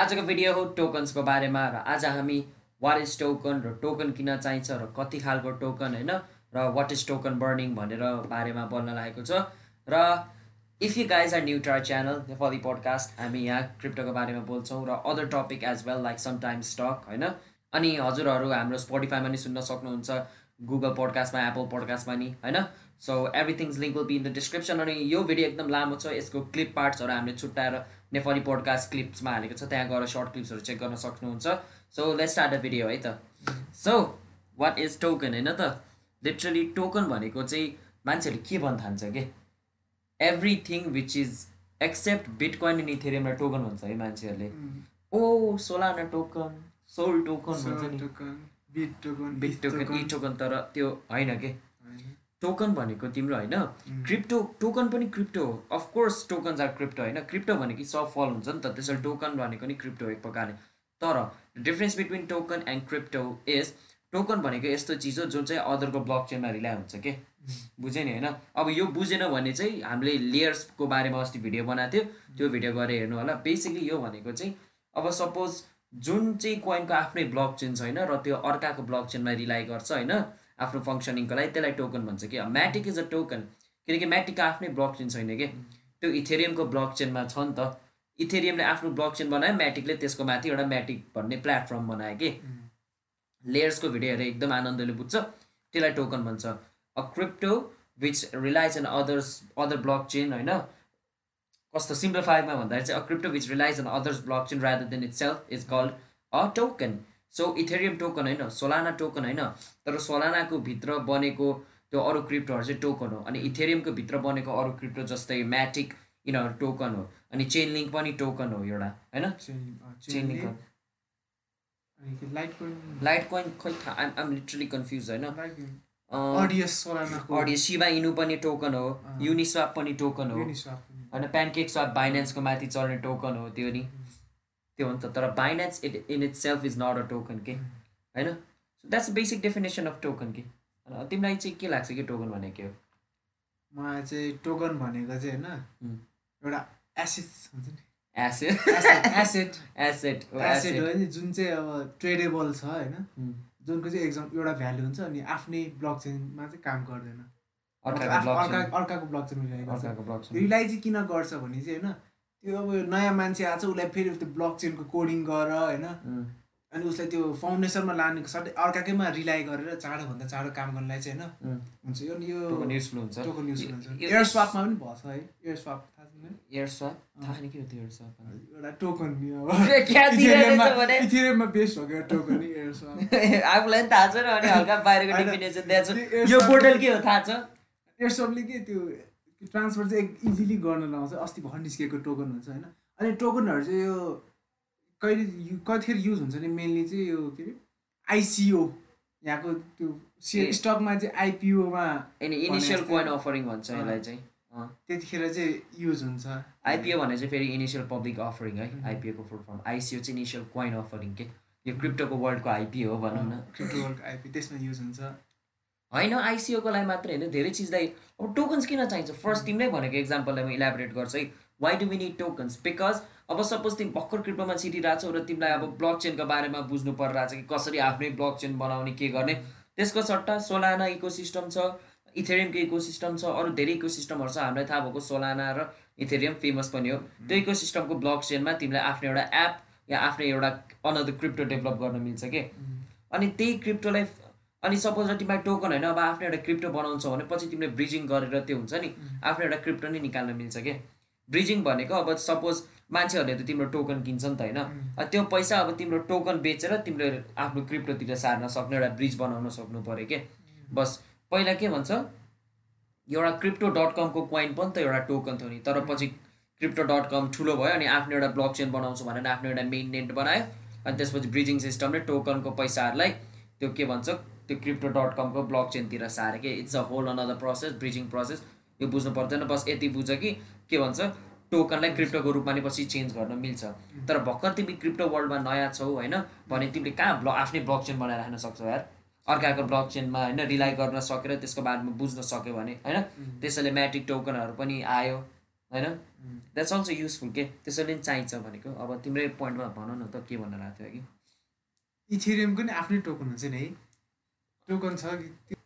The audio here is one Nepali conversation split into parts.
आजको भिडियो हो टोकन्सको बारेमा र आज हामी वाट इज टोकन र टोकन किन चाहिन्छ र कति खालको टोकन होइन र वाट इज टोकन बर्निङ भनेर बारेमा बोल्न लागेको छ। र if you guys are new to channel Nepali podcast हामी यहाँ क्रिप्टोको बारेमा बोल्छौँ र other topic as well like sometimes stock होइन? अनि हजुरहरू हाम्रो स्पोटिफाईमा नि सुन्न सक्नुहुन्छ गुगल पोडकास्टमा एप्पल पोडकास्टमा नि होइन? So everything's link will be in the description अनि यो भिडियो एकदम लामो छ। यसको क्लिप पार्ट्सहरू हामीले छुट्याएर नेपाली पोडकास्ट क्लिप्समा हालेको छ। त्यहाँ गएर सर्ट क्लिप्सहरू चेक गर्न सक्नुहुन्छ। So let's start a video है त। सो वाट इज टोकन होइन त? लिटरली टोकन भनेको चाहिँ मान्छेहरूले के भन्न थाल्छ कि? Everything which is except bitcoin अनि इथेरियमलाई टोकन भन्छ है मान्छेहरूले। Oh Solana token sole token भन्छ नि। बिट टोकन बिट टोकन ई टोकन तर त्यो होइन के? टोकन भनेको तिम्रो होइन? क्रिप्टो टोकन पनि क्रिप्टो हो. Of course tokens are crypto होइन? क्रिप्टो भनेको सब फल हुन्छ नि त त्यसरी टोकन भनेको नि क्रिप्टो एक प्रकारले। तर difference between token and crypto is token भनेको यस्तो चिज हो जुन चाहिँ अदरको ब्लक चेनमा रिलाइ हुन्छ के? बुझ्यो नि होइन? अब यो बुझेन भने चाहिँ हामीले लेयर्सको बारेमा अस्ति भिडियो बनाएको थियो। त्यो भिडियो गरेर हेर्नु होला। बेसिकली यो भनेको चाहिँ अब सपोज जुन चाहिँ कोइनको आफ्नै ब्लक चेन छैन र त्यो अर्काको ब्लक चेनमा रिलाइ गर्छ होइन आफ्नो फङ्सनिङको लागि त्यसलाई टोकन भन्छ कि। म्याटिक इज अ टोकन किनकि म्याटिकको आफ्नै ब्लक चेन छैन कि। त्यो इथेरियमको ब्लक चेनमा छ नि त। इथेरियमले आफ्नो ब्लक चेन बनायो म्याटिकले त्यसको माथि एउटा म्याटिक भन्ने प्लेटफर्म बनायो कि। लेयर्सको भिडियो हेरेर एकदम आनन्दले बुझ्छ। त्यसलाई टोकन भन्छ। A crypto which relies on others other blockchain होइन? कस्तो सिम्प्लिफाइमा भन्दाखेरि चाहिँ a crypto which relies on others blockchain rather than itself is called a token so Ethereum token होइन सोलाना टोकन होइन तर सोलानाको भित्र बनेको त्यो अरू क्रिप्टोहरू चाहिँ टोकन हो अनि इथेरियमको भित्र बनेको अरू क्रिप्टो जस्तै म्याटिक यिनीहरू टोकन हो अनि चेन लिङ्क पनि टोकन हो एउटा होइन? चेन लिङ्क लाइट कोइन खोइ आइम आइम लिटरली कन्फ्युज होइन? अडियस सिबा इनु पनि टोकन हो। युनिस्वाप पनि टोकन हो। होइन प्यानकेक स्वाप बाइनेन्सको माथि चल्ने टोकन हो त्यो नि। त्यो हो नि त तर Binance it in itself is not a token के होइन that's basic definition of token के तिमीलाई चाहिँ के लाग्छ कि टोकन भनेको के हो? मलाई चाहिँ टोकन भनेको चाहिँ होइन हुँ। एउटा एसिड हुन्छ नि। एसेट एसेड एसेट एसेड हो नि जुन चाहिँ अब ट्रेडेबल छ होइन? हुँ। जुनको चाहिँ एक्जाम एउटा भ्यालु हुन्छ अनि आफ्नै ब्लक चेनमा चाहिँ काम गर्दैन। अर्काको ब्लक अर्का अर्काको ब्लक चेन रिलाइ चाहिँ किन गर्छ भने चाहिँ होइन त्यो अब नयाँ मान्छे आएको छ उसलाई फेरि त्यो ब्लक चेनको कोडिङ गर होइन? अनि उसलाई त्यो फाउन्डेसनमा लानेको सट्टै अर्काकैमा रिलाइ गरेर चाँडोभन्दा चाँडो काम गर्नलाई चाहिँ होइन? हुन्छ यो यो टोकन युजफुल हुन्छ। टोकन युज हुन्छ। एयर स्वापमा पनि भएछ है? एयर स्वाप थाहा छैन एयर स्वाप थाहा छैन के हो त्यो एयर स्वाप एउटा टोकन नि अब। क्या दिइरहेको छ भने। इथेरियममा बेस भएको एउटा टोकन नि एयर स्वाप आफूलाई पनि थाहा छैन अनि हल्का बाहिरको डेफिनेसन दिएको छ यो पोर्टल के हो थाहा छ? एयर स्वापले के त्यो ट्रान्सफर चाहिँ इजिली गर्न लाउँछ। अस्ति भर्खर निस्किएको टोकन हुन्छ होइन? अनि टोकनहरू चाहिँ यो कहिले कतिखेर युज हुन्छ नि मेनली चाहिँ यो के अरे? आइसिओ यहाँको त्यो। सेयर स्टकमा चाहिँ आइपिओमा इनिसियल कोइन अफरिङ भन्छ यसलाई चाहिँ। त्यतिखेर चाहिँ युज हुन्छ। आइपिओ भने चाहिँ फेरि इनिसियल पब्लिक अफरिङ है आइपिओको फुल फर्म। आइसिओ चाहिँ इनिसियल कोइन अफरिङ के? यो क्रिप्टोको वर्ल्डको आइपिओ हो भनौँ न। क्रिप्टोवर्ल्डको आइपी त्यसमा युज हुन्छ। होइन आइसिओको लागि मात्रै होइन धेरै चिजलाई अब टोकन्स किन चाहिन्छ? फर्स्ट तिमीले भनेको इक्जाम्पललाई म इलाबोरेट गर्छु है। Why do we need tokens because अब सपोज तिमी भर्खर क्रिप्टोमा छिटिरहेको छौ र तिमीलाई अब ब्लक चेनको बारेमा बुझ्नु परिरहेको छ कि कसरी आफ्नै ब्लक चेन बनाउने के गर्ने? त्यसको सट्टा सोलाना इको सिस्टम छ इथेरियमको इको सिस्टम छ अरू धेरै इको सिस्टमहरू छ। हामीलाई थाहा भएको सोलाना र इथेरियम फेमस पनि हो। त्यो इको सिस्टमको ब्लक चेनमा तिमीलाई आफ्नो एउटा एप या आफ्नो एउटा अनदर क्रिप्टो डेभलप गर्न मिल्छ कि? अनि त्यही क्रिप्टोलाई अनि सपोज तिमीलाई टोकन होइन अब आफ्नो एउटा क्रिप्टो बनाउँछौ भने पछि तिमीले ब्रिजिङ गरेर त्यो हुन्छ नि। आफ्नो एउटा क्रिप्टो नै निकाल्न मिल्छ कि? ब्रिजिङ भनेको अब सपोज मान्छेहरूले त तिम्रो टोकन किन्छ नि त होइन। त्यो पैसा अब तिम्रो टोकन बेचेर तिमीले आफ्नो क्रिप्टोतिर सार्न सक्नु एउटा ब्रिज बनाउन सक्नु पऱ्यो के? बस। पहिला के भन्छ एउटा क्रिप्टो डट कमको कोइन पनि त एउटा टोकन थियो नि। तर पछि क्रिप्टो डट कम ठुलो भयो अनि आफ्नो एउटा ब्लक चेन बनाउँछु भनेर आफ्नो एउटा मेन नेट बनायो। अनि त्यसपछि ब्रिजिङ सिस्टमले टोकनको पैसाहरूलाई त्यो के भन्छ त्यो क्रिप्टो डट कमको ब्लक चेनतिर सारे कि it's a whole another process bridging process यो बुझ्नु पर्दैन बस यति बुझ कि के भन्छ टोकनलाई क्रिप्टोको रूपमा नि पछि चेन्ज गर्न मिल्छ। तर भर्खर तिमी क्रिप्टो वर्ल्डमा नयाँ छौ होइन भने तिमीले कहाँ ब्ल आफ्नै ब्लक चेन बनाएर राख्न सक्छौ यार? अर्काको ब्लक चेनमा होइन रिलाइ गर्न सकेर त्यसको बारेमा बुझ्न सक्यो भने होइन? त्यसैले म्याट्रिक टोकनहरू पनि आयो होइन? द्याट्स अल्सो युजफुल के? त्यसैले नि चाहिन्छ भनेको। अब तिम्रै पोइन्टमा भन न त के भन्न लाग्थ्यो कि इथेरियमको नि आफ्नै टोकन हुन्छ नि है। टोकन छ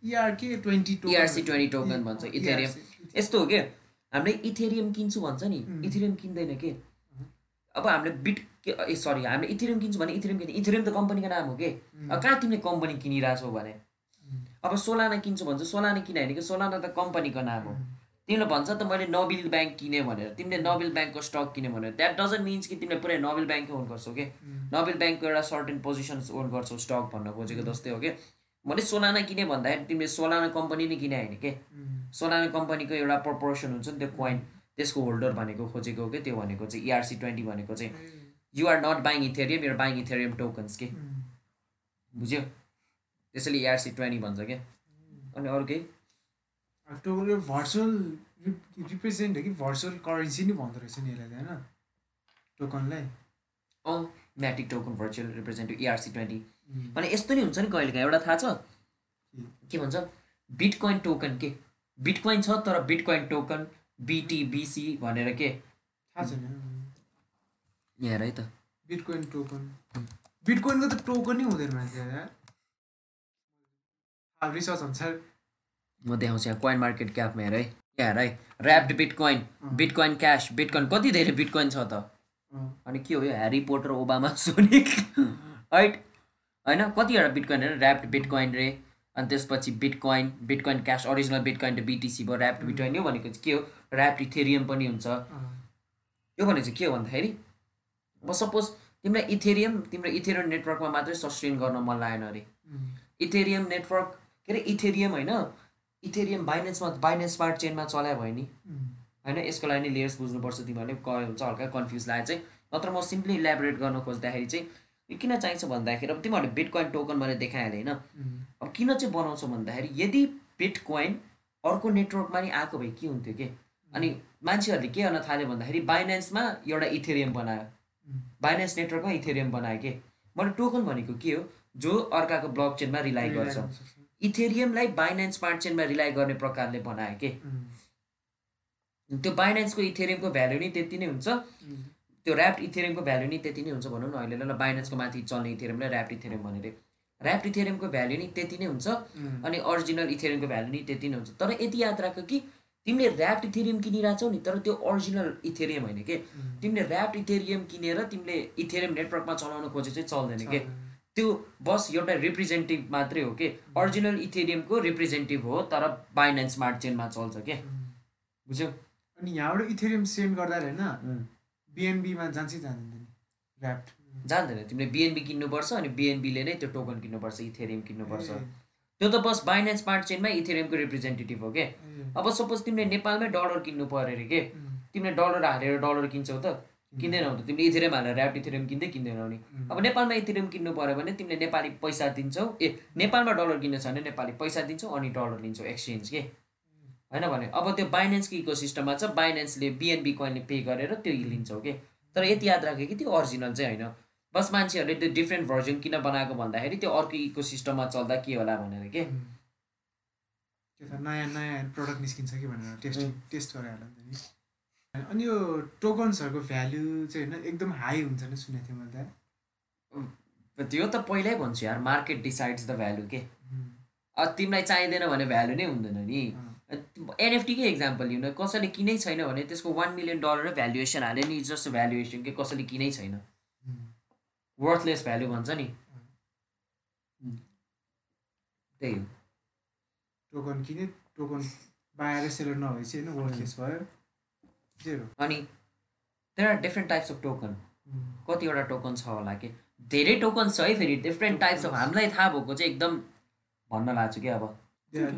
इआरके ट्वेन्टी ERC 20 token भन्छ, Ethereum। यस्तो हो कि हामीले इथेरियम किन्छु भन्छ नि. इथेरियम किन्दैन के? अब हामीले बिट के ए सरी हामीले इथेरियम किन्छु भने इथेरियम किन्छ इथेरियम त कम्पनीको नाम हो कि? अब कहाँ तिमीले कम्पनी किनिरहेछौ भने? अब सोलाना किन्छु भन्छ। सोलाना किन होइन कि सोलाना त कम्पनीको नाम हो। तिमीले भन्छ त मैले नोबेल ब्याङ्क किनेँ भनेर। तिमीले नोबेल ब्याङ्कको स्टक किन्यो भनेर। द्याट डजन्ट मिन्स कि तिमीले पुरै नोबेल ब्याङ्कै ओन गर्छौ कि? नोबेल ब्याङ्कको एउटा सर्टेन पोजिसन ओन गर्छौ स्टक भन्न खोजेको जस्तै हो कि? मैले सोलाना किनेँ भन्दाखेरि तिमीले सोलाना कम्पनी नै किने होइन कि सोलाना कम्पनीको एउटा प्रपोर्सन हुन्छ नि त्यो कोइन त्यसको होल्डर भनेको खोजेको हो कि त्यो भनेको चाहिँ इआरसी ट्वेन्टी भनेको चाहिँ you are not buying Ethereum you're buying Ethereum tokens के बुझ्यो त्यसैले इआरसी ट्वेन्टी भन्छ क्या अनि अरू केही भर्चुअल रिप्रेजेन्ट हो कि भर्चुअल करेन्सी नै भन्दो रहेछ नि यसलाई होइन टोकनलाई अँ Matic token virtual representative ERC twenty अनि यस्तो नि हुन्छ नि कहिलेकाहीँ एउटा थाहा छ? के भन्छ? बिटकोइन टोकन के? बिटकोइन छ तर बिटकोइन टोकन बिटिबिसी भनेर के? थाहा छैन। यहाँ हेर है त। बिटकोइन टोकन बिटकोइनको त टोकनै हुँदैन रिसर्च अनुसार म देखाउँछु यहाँ कोइन मार्केट क्यापमा हेर है। यहाँ हेर है। Wrapped bitcoin bitcoin cash bitcoin कति धेरै बिटकोइन छ त? अनि के हो यो Harry Potter Obama Sonic right होइन? कतिवटा बिटकोइन होइन ऱ्याप्ड बिटकोइन रे अनि त्यसपछि bitcoin bitcoin cash original bitcoin त बिटिसी भयो ऱ्याप्ड बिटकोइन यो भनेको चाहिँ के हो? ऱ्याप्ड इथेरियम पनि हुन्छ। यो भनेको चाहिँ के हो भन्दाखेरि अब सपोज तिमीलाई इथेरियम तिम्रो इथेरियम नेटवर्कमा मात्रै सस्टेन गर्न मन लागेन अरे। इथेरियम नेटवर्क के अरे? इथेरियम होइन? इथेरियम बाइनेन्समा बाइनेन्स स्मार्ट चेनमा चलायो भयो नि। होइन? यसको लागि नि लेयर्स बुझ्नुपर्छ तिमीहरूले क हुन्छ? हल्का कन्फ्युज लाग्यो चाहिँ। नत्र म सिम्पली इलेबोरेट गर्न खोज्दाखेरि चाहिँ यो किन चाहिन्छ भन्दाखेरि अब तिमीहरूले बिटकोइन टोकन मैले देखाइहालेँ होइन? अब किन चाहिँ बनाउँछौ भन्दाखेरि यदि बिटकोइन अर्को नेटवर्कमा नि आएको भए के हुन्थ्यो कि? अनि मान्छेहरूले के गर्न थाल्यो भन्दाखेरि बाइनेन्समा एउटा इथेरियम बनायो। बाइनेन्स नेटवर्कमा इथेरियम बनायो कि? मैले टोकन भनेको के हो? जो अर्काको ब्लक चेनमा रिलाइ गर्छ। इथेरियमलाई बाइनेन्स स्मार्ट चेनमा रिलाइ गर्ने प्रकारले बनायो कि? त्यो बाइनेन्सको इथेरियमको भ्याल्यु नि त्यति नै हुन्छ। त्यो ऱ्याप्ड इथेरियमको भ्याल्यु नि त्यति नै हुन्छ भनौँ न अहिले ल बाइनेन्सको माथि चल्ने इथेरियमलाई ऱ्याप्ड इथेरियम भनेर। ऱ्याप्ड इथेरियमको भ्याल्यु नि त्यति नै हुन्छ अनि अरिजिनल इथेरियमको भ्याल्यु नि त्यति नै हुन्छ। तर यति याद राख कि तिमीले ऱ्याप्ड इथेरियम किनिरहेछौ नि तर त्यो अरिजिनल इथेरियम होइन कि? तिमीले ऱ्याप्ड इथेरियम किनेर तिमीले इथेरियम नेटवर्कमा चलाउन खोजे चाहिँ चल्दैन कि? त्यो बस एउटा रिप्रेजेन्टेटिभ मात्रै हो कि? अरिजिनल इथेरियमको रिप्रेजेन्टेटिभ हो तर बाइनेन्स स्मार्ट चेनमा चल्छ क्या। बुझ्यौ? अनि यहाँबाट इथेरियम सेन्ड गर्दा होइन बिएनबीमा जान्छै जाँदैन नि। ऱ्याप्ट जान्दैन तिमीले बिएनबी किन्नुपर्छ अनि बिएनबीले नै त्यो टोकन किन्नुपर्छ इथेरियम किन्नुपर्छ। त्यो त बस बाइनेन्स स्मार्ट चेनमा इथेरियमको रिप्रेजेन्टेटिभ हो के? अब सपोज तिमीले नेपालमै डलर किन्नु पऱ्यो अरे के? तिमीले डलर हालेर डलर किन्छौ त? किन्दैनौ त। तिमीले इथेरियम हालेर ऱ्याप्ड इथेरियम किन्दै किन्दैनौ नि। अब नेपालमा इथेरियम किन्नु पऱ्यो भने तिमीले नेपाली पैसा दिन्छौ। ए नेपालमा डलर किन्नु छ भने नेपाली पैसा दिन्छौ अनि डलर लिन्छौ। एक्सचेन्ज के? होइन भने? अब त्यो बाइनेन्सको इको सिस्टममा छ बाइनेन्सले बिएनबी कोइनले पे गरेर त्यो लिन्छौ के तर यति याद राख्यो कि त्यो अरिजिनल चाहिँ होइन। बस मान्छेहरूले त्यो डिफ्रेन्ट भर्जन किन बनाएको भन्दाखेरि त्यो अर्को इको सिस्टममा चल्दा के होला भनेर के नयाँ नयाँ प्रडक्ट निस्किन्छ कि भनेर टेस्ट टेस्ट गराइहाल नि। अनि यो टोकन्सहरूको भ्याल्यु चाहिँ होइन एकदम हाई हुन्छ नि सुनेको थिएँ मैले त। त्यो त पहिल्यै भन्छु यार मार्केट डिसाइड्स द भ्यालु के अब तिमीलाई चाहिँदैन भने भ्यालु नै हुँदैन नि। एनएफटीकै इक्जाम्पल लिउँ न कसैले किनै छैन भने त्यसको वान मिलियन डलर भ्यालुएसन हाल्यो नि जस्तो भ्यालुएसन के कसैले किनै छैन। वर्थलेस भ्यालु भन्छ नि। त्यही हो। टोकन किने टोकन बाहिर सेलर नभएपछि होइन वर्थलेस भयो। जेरो अनि there are different types of token कतिवटा टोकन छ होला कि? धेरै टोकन छ है फेरि डिफ्रेन्ट टाइप्स अफ हामीलाई थाहा भएको चाहिँ एकदम भन्न लाग्छु कि अब। There are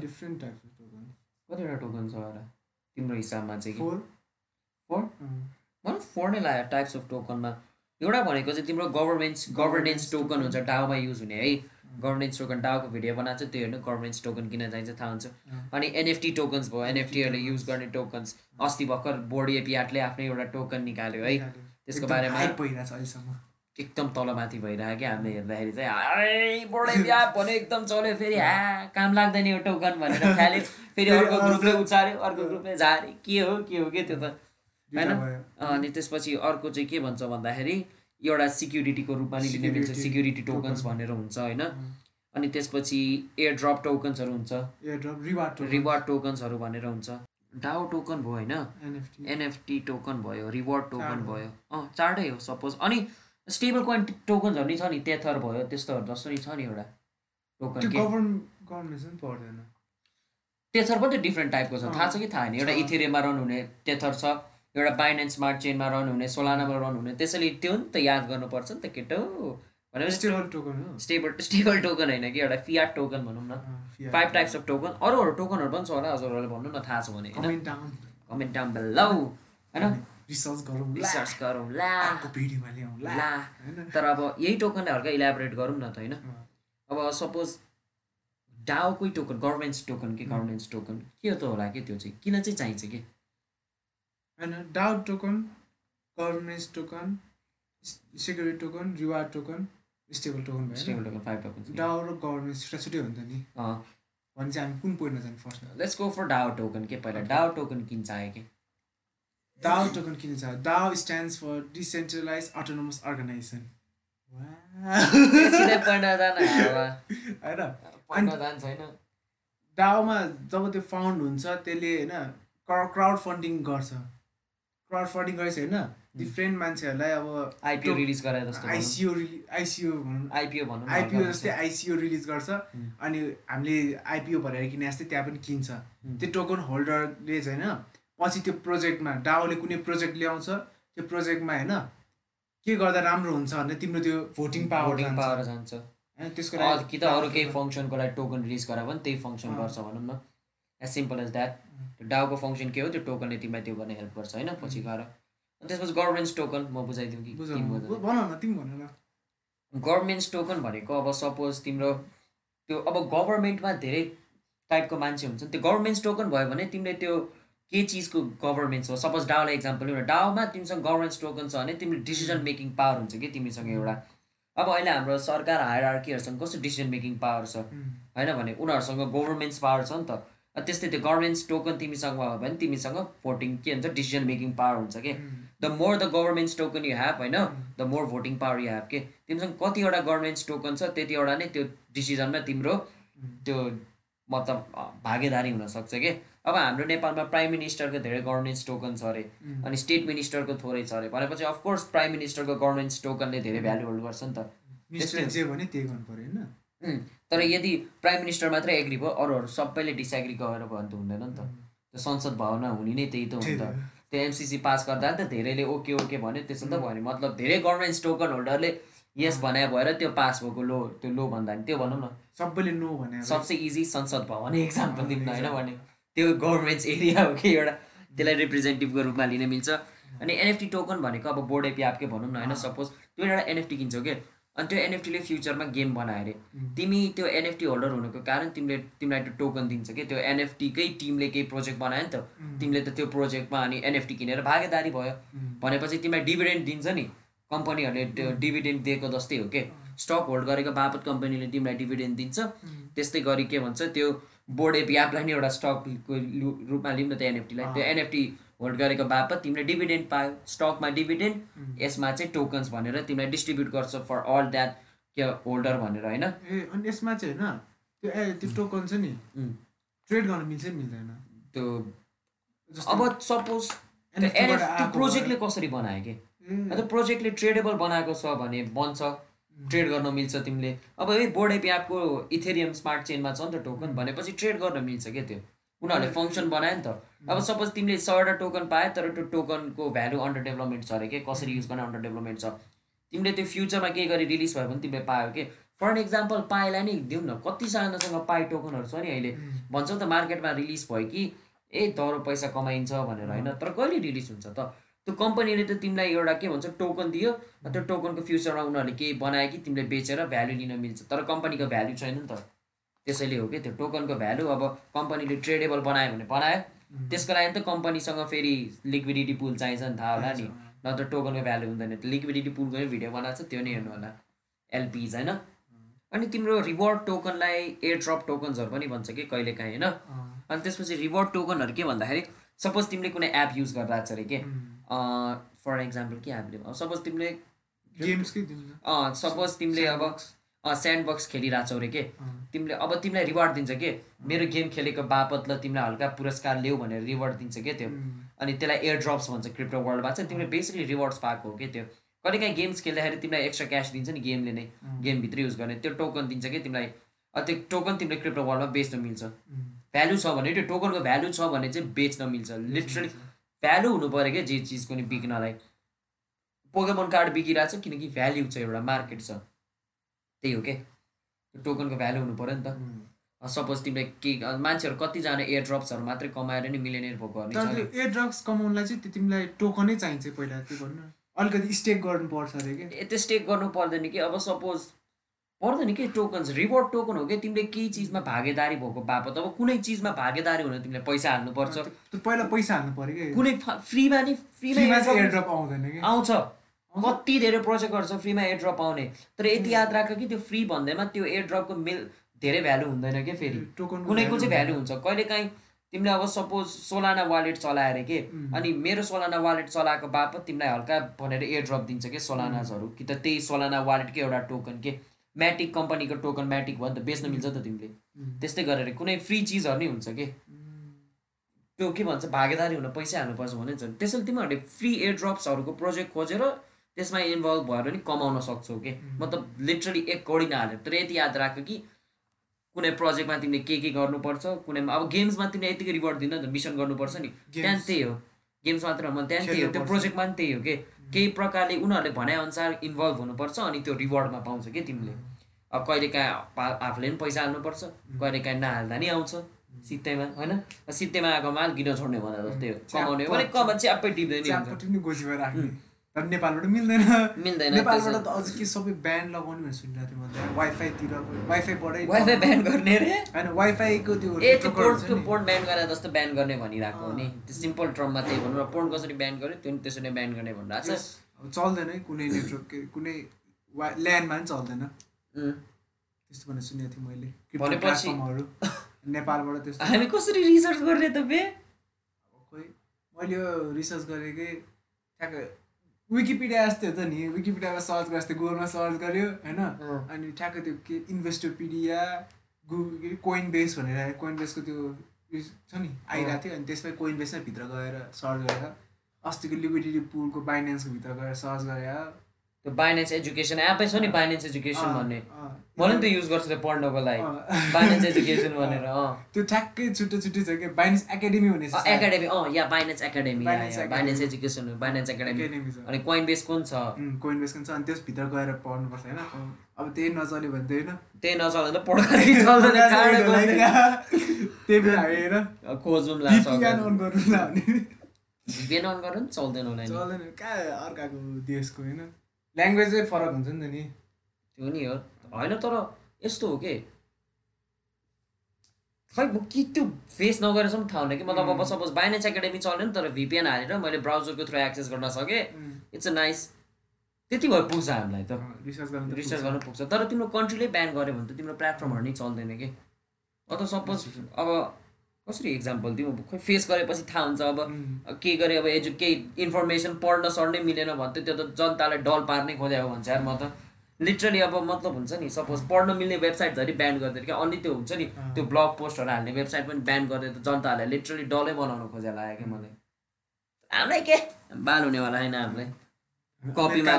कतिवटा टोकन छ होला? तिम्रो हिसाबमा चाहिँ. Four? अँ, मलाई फोर नै लाग्यो टाइप्स अफ टोकनमा एउटा भनेको चाहिँ तिम्रो गभर्मेन्ट्स गभर्नेन्स टोकन हुन्छ डाउमा युज हुने है। गभर्नेन्स टोकन डाउको भिडियो बनाएको छ त्यो हेर्नु गभर्नेन्स टोकन किन चाहिन्छ थाहा हुन्छ। अनि एनएफटी टोकन्स भयो एनएफटीहरूले युज गर्ने टोकन्स अस्ति भर्खर बोर्ड एपिआटले आफ्नै एउटा टोकन निकाल्यो है। त्यसको बारेमा एकदम तलमाथि भइरहेको क्या हामीले हेर्दाखेरि चाहिँ बोर्ड एपिआट भन्यो एकदम चल्यो फेरि ह्या काम लाग्दैन यो टोकन भनेर फाल्यो फेरि अर्को ग्रुपले उचाल्यो अर्को ग्रुपले झारे के हो के हो के त्यो त? होइन? अनि त्यसपछि अर्को चाहिँ के भन्छ भन्दाखेरि एउटा सिक्युरिटीको रूपमा नि लिने मिल्छ सिक्युरिटी टोकन्स. भनेर हुन्छ होइन? अनि त्यसपछि एयर ड्रप टोकन्सहरू हुन्छ। एयरड्रप रिवार्ड टोकन रिवार्ड टोकन्सहरू भनेर हुन्छ। डाओ टोकन भयो होइन? एनएफटी। टोकन भयो रिवार्ड टोकन चार भयो। अँ चारवटै हो सपोज। अनि स्टेबल कोइन टोकन्सहरू नि छ नि तेथर भयो त्यस्तोहरू जस्तो नि छ नि एउटा टोकन पर्दैन। तेथर पनि डिफ्रेन्ट टाइपको छ। थाहा छ कि थाहा होइन एउटा। इथेरियममा रन हुने तेथर छ एउटा बाइनेन्स स्मार्ट चेनमा रन हुने सोलानामा रन हुने त्यसैले त्यो नि त याद गर्नुपर्छ नि त केटो। भनेपछि स्टेबल स्टेबल टोकन होइन कि? एउटा फियाट टोकन भनौँ न. फाइभ टाइप्स अफ टोकन अरू अरू टोकनहरू पनि छ होला हजुरहरूले भन्नु न थाहा छ भने होइन? कमेन्ट डाउन बेलौ होइन? रिसर्च गरौँ रिसर्च गरौँ ला। अर्को भिडियोमा ल्याउँ ला। तर अब यही टोकनलाई हल्का इलाबोरेट गरौँ न त होइन? अब सपोज डाओकै टोकन गभर्मेन्ट्स टोकन कि. गभर्मेन्ट्स टोकन के त होला कि त्यो चाहिँ? किन चाहिँ चाहिन्छ कि? होइन DAO token governance token security token reward token stable token भयो stable token five token DAO र गभर्मेन्ट छुट्टा छुट्टै हो नि भने चाहिँ हामी कुन पोइन्टमा जाने फर्स्टमा let's go for DAO token के? पहिला डाओ टोकन किन चाहियो कि? डाउ टोकन किन छ DAO stands for decentralized autonomous organization होइन? डाउमा जब त्यो फाउन्ड हुन्छ त्यसले होइन क्राउड फन्डिङ गर्छ। क्राउड फन्डिङ गरेपछि होइन डिफ्रेन्ट मान्छेहरूलाई अब आइपिओ रिलिज गराए जस्तो आइसिओ आइसिओ भनौँ। आइपिओ भनौँ आइपिओ जस्तै आइसिओ रिलिज गर्छ। अनि हामीले आइपिओ भरेर किने जस्तै त्यहाँ पनि किन्छ। त्यो टोकन होल्डरले चाहिँ होइन पछि त्यो प्रोजेक्टमा डाओले कुनै प्रोजेक्ट ल्याउँछ त्यो प्रोजेक्टमा होइन के गर्दा राम्रो हुन्छ भने तिम्रो त्यो भोटिङ पावर पावर जान्छ। होइन त्यसको लागि कि त अरू केही फङ्सनको लागि टोकन रिलिज गरायो भने त्यही फङ्सन। गर्छ भनौँ न। एज सिम्पल एज द्याट त्यो डाउको फङ्सन के हो? त्यो टोकनले तिमीलाई त्यो गर्ने हेल्प गर्छ होइन? पछि गएर। अनि त्यसपछि गभर्मेन्ट्स टोकन म बुझाइदिउँ कि न भन न। गभर्मेन्ट्स टोकन भनेको अब सपोज तिम्रो त्यो अब गभर्मेन्टमा धेरै टाइपको मान्छे हुन्छ त्यो गभर्मेन्ट्स टोकन भयो भने तिमीले त्यो के चिजको गभर्मेन्ट्स हो सपोज डाउलाई इक्जाम्पल लिउँ न डाउमा तिमीसँग गभर्मेन्ट्स टोकन छ भने तिमीले डिसिजन मेकिङ पावर हुन्छ कि तिमीसँग एउटा? अब अहिले हाम्रो सरकार हायरआर्कीहरूसँग कस्तो डिसिजन मेकिङ पावर छ? उम्, होइन भने उनीहरूसँग गभर्मेन्ट्स पावर छ नि त। त्यस्तै त्यो गभर्मेन्ट्स टोकन तिमीसँग भयो भने तिमीसँग भोटिङ के भन्छ डिसिजन मेकिङ पावर हुन्छ कि? The more the governance token you have होइन? The more voting power you have के? तिमीसँग कतिवटा गभर्मेन्ट्स टोकन छ त्यतिवटा नै त्यो डिसिजनमा तिम्रो उम्, त्यो मतलब भागेदारी हुनसक्छ कि? अब हाम्रो नेपालमा प्राइम मिनिस्टरको धेरै गभर्मेन्ट्स टोकन छ अरे अनि स्टेट मिनिस्टरको थोरै छ अरे। भनेपछि अफकोर्स प्राइम मिनिस्टरको गभर्मेन्ट्स टोकनले धेरै भ्यालु होल्ड गर्छ नि त। तर यदि प्राइम मिनिस्टर मात्रै एग्री भयो अरूहरू सबैले डिसएग्री गरेर भयो भने त हुँदैन नि त। त्यो संसद भवनमा हुने नै त्यही त हो नि त। त्यो एमसिसी पास गर्दा त धेरैले ओके ओके भन्यो। त्यसो त भयो नि। मतलब धेरै गभर्मेन्ट्स टोकन होल्डरले यस भने भएर त्यो पास भएको लो त्यो लो भन्दा नि त्यो भनौँ न। सबैले नो भने सबसे इजी संसद भवन एक्जाम्पल अँ, दिउँ न होइन. भने। त्यो गभर्मेन्ट्स एरिया हो कि एउटा त्यसलाई रिप्रेजेन्टेटिभको रूपमा लिन मिल्छ। अनि एनएफटी टोकन भनेको अब बोर्ड एपी आपकै भनौँ न होइन। सपोज त्यो एउटा एनएफटी किन्छौ के? अनि त्यो एनएफटीले फ्युचरमा गेम बनायो अरे। तिमी त्यो एनएफटी होल्डर हुनुको कारण तिमीले तिमीलाई त्यो टोकन दिन्छ कि? त्यो एनएफटीकै टिमले केही प्रोजेक्ट बनायो नि त। तिमीले त त्यो प्रोजेक्टमा अनि एनएफटी किनेर भागेदारी भयो। भनेपछि तिमीलाई डिभिडेन्ड दिन्छ नि। कम्पनीहरूले त्यो डिभिडेन्ड दिएको जस्तै हो के? स्टक होल्ड गरेको बापत कम्पनीले तिमीलाई डिभिडेन्ड दिन्छ। त्यस्तै गरी के भन्छ त्यो बोर्ड एपी एपलाई नि एउटा स्टकको रूपमा लिउँ न त्यो एनएफटीलाई त्यो। एनएफटी होल्ड गरेको बापत तिमीले डिभिडेन्ड पायो। स्टकमा डिभिडेन्ड। यसमा चाहिँ टोकन्स भनेर तिमीलाई डिस्ट्रिब्युट गर्छ फर अल द्याट के होल्डर भनेर होइन? ए अनि यसमा चाहिँ होइन त्यो ए त्यो टोकन छ नि ट्रेड गर्न मिल्छ नि मिल्दैन? त्यो अब सपोज एनएफ प्रोजेक्टले कसरी बनायो कि? प्रोजेक्टले ट्रेडेबल बनाएको छ भने बन्छ। ट्रेड गर्न मिल्छ तिमीले। अब है बोर्ड एपी एपको इथेरियम स्मार्ट चेनमा छ नि त टोकन भनेपछि ट्रेड गर्न मिल्छ क्या त्यो। उनीहरूले फङ्सन बनायो नि त। अब सपोज तिमीले सयवटा टोकन पायो तर त्यो टोकनको भ्यालु अन्डर डेभलपमेन्ट छ अरे के? कसरी युज गर्ने अन्डर डेभलपमेन्ट छ? तिमीले त्यो फ्युचरमा केही गरी रिलिज भयो भने तिमीले पायो कि? फर एन इक्जाम्पल पाएलाई नि दिउँ न कतिजनासँग पाए टोकनहरू छ नि अहिले। भन्छौ त मार्केटमा रिलिज भयो कि ए दरो पैसा कमाइन्छ भनेर होइन? तर कहिले रिलिज हुन्छ त? त्यो कम्पनीले त तिमीलाई एउटा के भन्छ टोकन दियो त्यो टोकनको फ्युचरमा उनीहरूले केही बनायो कि तिमीले बेचेर भ्यालु लिन मिल्छ। तर कम्पनीको भ्यालु छैन नि त। त्यसैले हो कि त्यो टोकनको भ्यालु अब कम्पनीले ट्रेडेबल बनायो भने बनायो। त्यसको लागि त कम्पनीसँग फेरि लिक्विडिटी पुल चाहिन्छ नि थाहा होला नि। नत्र टोकनको भ्यालु हुँदैन। त्यो लिक्विडिटी पुलको नै भिडियो बनाएको छ त्यो नै हेर्नु होला। एलपिज होइन। अनि तिम्रो रिवार्ड टोकनलाई एयर ड्रप टोकन्सहरू पनि भन्छ कि कहिलेकाहीँ होइन? अँ, अनि त्यसपछि रिवार्ड टोकनहरू के भन्दाखेरि सपोज तिमीले कुनै एप युज गरिरहेको छ अरे के फर इक्जाम्पल के हामीले सपोज तिमीले गेम्सकै सपोज तिमीले अब स्यान्ड बक्स खेलिरहेछौ रे के? तिमीले अब तिमीलाई रिवार्ड दिन्छ के? मेरो गेम खेलेको बापत ल तिमीलाई हल्का पुरस्कार ल्याऊ भनेर रिवार्ड दिन्छ के त्यो? अनि त्यसलाई एयर ड्रप्स भन्छ क्रिप्टो वर्ल्डमा चाहिँ तिमीले बेसिकली रिवार्ड्स पाएको हो कि त्यो? कहिले काहीँ गेम्स खेल्दाखेरि तिमीलाई एक्स्ट्रा क्यास दिन्छ नि गेमले नै। गेमभित्र युज गर्ने। त्यो टोकन दिन्छ कि तिमीलाई? त्यो टोकन तिमीले क्रिप्टो वर्ल्डमा बेच्न मिल्छ। भ्यालु छ भने त्यो टोकनको भ्यालु छ भने चाहिँ बेच्न मिल्छ। लिटरली भ्यालु हुनु पऱ्यो क्या जे चिजको नि बिक्नलाई? पोकेमोन कार्ड बिकिरहेको छ किनकि भ्याल्यु छ एउटा मार्केट छ। त्यही हो क्या। त्यो टोकनको भ्यालु हुनु पऱ्यो नि त। सपोज तिमीले के मान्छेहरू कतिजना एयर ड्रप्सहरू मात्रै कमाएर नि मिलेनियर भएको एयर ड्रग्स कमाउनलाई चाहिँ त्यो तिमीलाई टोकनै चाहिन्छ पहिला त्यो गर्नु अलिकति स्टेक गर्नुपर्छ अरे कि त्यो स्टेक गर्नु पर्दैन कि। अब सपोज पर्दैन कि टोकन्स रिवार्ड टोकन हो कि? तिमीले केही चिजमा भागेदारी भएको बापत। अब कुनै चिजमा भागेदारी हुन तिमीले पैसा हाल्नुपर्छ। पहिला पैसा हाल्नु पऱ्यो कि? कुनै फ्रीमा नि फ्रीमा आउँदैन कि? आउँछ। कति धेरै प्रोजेक्टहरू छ फ्रीमा एयर ड्रप आउने। तर यति याद राख कि त्यो फ्री भन्दैमा त्यो एयर ड्रपको मिल धेरै भ्यालु हुँदैन क्या फेरि? टोकन कुनैको चाहिँ भ्यालु हुन्छ? कहिले काहीँ तिमीले अब सपोज सोलाना वालेट चलाएर के? अनि मेरो सोलाना वालेट चलाएको बापत तिमीलाई हल्का भनेर एयर ड्रप दिन्छ कि सोलानाजहरू कि त त्यही सोलाना वालेटकै एउटा टोकन के? म्याटिक कम्पनीको टोकन म्याटिक भयो नि त बेच्न मिल्छ त तिमीले। त्यस्तै गरेर कुनै फ्री चिजहरू नै हुन्छ कि? त्यो के भन्छ भागेदारी हुन पैसा हाल्नुपर्छ भने नि त्यसैले तिमीहरूले फ्री एयर ड्रप्सहरूको प्रोजेक्ट खोजेर त्यसमा इन्भल्भ भएर नि कमाउन सक्छौ कि? मतलब लिटरली एक कौडी नहालेर। तर यति याद राख कि कुनै प्रोजेक्टमा तिमीले के के गर्नुपर्छ कुनैमा अब गेम्समा तिमीले यतिकै रिवार्ड दिँदैन त मिसन गर्नुपर्छ नि। त्यहाँ त्यही हो। गेम्स मात्र त्यहाँ त्यही हो। त्यो। प्रोजेक्टमा पनि त्यही हो कि? केही प्रकारले उनीहरूले भनेअनुसार इन्भल्भ हुनुपर्छ अनि त्यो रिवार्डमा पाउँछ कि तिमीले। अब कहिले काहीँ आफूले पनि पैसा हाल्नुपर्छ कहिले काहीँ नहाल्दा नि आउँछ सित्तैमा होइन? सित्तैमा आएको माल किन छोड्ने भने जस्तै हो कमाउने भने कमा च्याप्पै टिप्दैन तर नेपालबाट मिल्दैन। मिल्दैन नेपालबाट त अझ के सबै ब्यान लगाउने भनेर सुनिरहेको थिएँ मैले। वाइफाईतिर वाइफाईबाटै वाइफाई ब्यान गर्ने रे। होइन वाइफाईको त्यो ए त्यो पोर्ट त्यो। पोर्ट ब्यान गरेर जस्तो ब्यान गर्ने भनिरहेको हो नि। त्यो सिम्पल टर्ममा त्यही भनौँ न पोर्ट कसरी ब्यान गर्यो त्यो त्यसरी नै ब्यान गर्ने भनिरहेको छ। अब चल्दैन है कुनै नेटवर्क कुनै वा ल्यान्डमा पनि चल्दैन. त्यस्तो भनेर सुनेको थिएँ मैले। प्लेटफर्महरू नेपालबाट त्यस्तो हामी कसरी रिसर्च गर्ने त बे? खोइ मैले यो रिसर्च गरेकै ठ्याक्क विकिपिडिया जस्तै हो त नि। विकिपिडियामा सर्च गरे जस्तै गुगलमा सर्च गर्यो होइन। अनि ठ्याक्क त्यो के इन्भेस्टोपिडिया गुगल कोइन बेस भनेर कोइन बेसको त्यो छ नि आइरहेको थियो। अनि त्यसमै कोइन बेसमै भित्र गएर सर्च गरेर अस्तिको लिक्विडिटी पुलको बाइनेन्सको भित्र गएर सर्च गरेर त्यो बाइनेन्स एजुकेसन एपै छ नि बाइनेन्स एजुकेसन भन्ने। मैले नि त युज गर्छु त्यो पढ्नको लागि। बाइनेन्स एजुकेसन भनेर त्यो ठ्याक्कै छुट्टै छुट्टै छ कि बाइनेन्स एकाडेमी हुने एकाडेमी अँ या Binance academy. Binance education Binance academy अनि कोइन बेस कुन छ? कोइन बेस छ? अनि त्यसभित्र गएर पढ्नुपर्छ होइन? अब त्यही नचल्यो भने त होइन? त्यही नचल्दैन पढ्दाखेरि। त्यही बेला हेर खोजौँ ला VPN on गरौँ न भने भेन अन गरेर पनि चल्दैन होला चल्दैन कहाँ अर्काको देशको होइन? ल्याङ्ग्वेजै फरक हुन्छ नि त नि। त्यो नि हो। होइन तर यस्तो हो कि? खै म कि त्यो फेस नगरेसम्म थाहा हुन कि? मतलब अब सपोज बाइनेन्स एकाडेमी चल्यो नि तर भिपिएन हालेर मैले ब्राउजरको थ्रु एक्सेस गर्न सकेँ। इट्स अ नाइस त्यति भयो पुग्छ हामीलाई त। रिसर्च गर्नु त रिसर्च गर्न पुग्छ। तर तिम्रो कन्ट्रीले ब्यान गर्यो भने त तिम्रो प्लेटफर्महरू नै चल्दैन कि? अथवा सपोज अब कसरी इक्जाम्पल दिउँ? अब खोइ फेस गरेपछि थाहा हुन्छ अब के गरे अब एजु केही इन्फर्मेसन पढ्न सर्नै मिलेन भने त त्यो त जनतालाई डल पार्नै खोजे हो भन्छ यार म त। लिटरली अब मतलब हुन्छ नि सपोज पढ्न मिल्ने वेबसाइटधरि ब्यान गरिदिएर क्या अन्य त्यो हुन्छ नि त्यो ब्लग पोस्टहरू हाल्ने वेबसाइट पनि ब्यान गरिदिएर त जनताहरूलाई लिटरली डलै बनाउनु खोजे लाग्यो क्या मलाई। हामीलाई के? बाल हुनेवाला होइन हामीलाई। कपीमा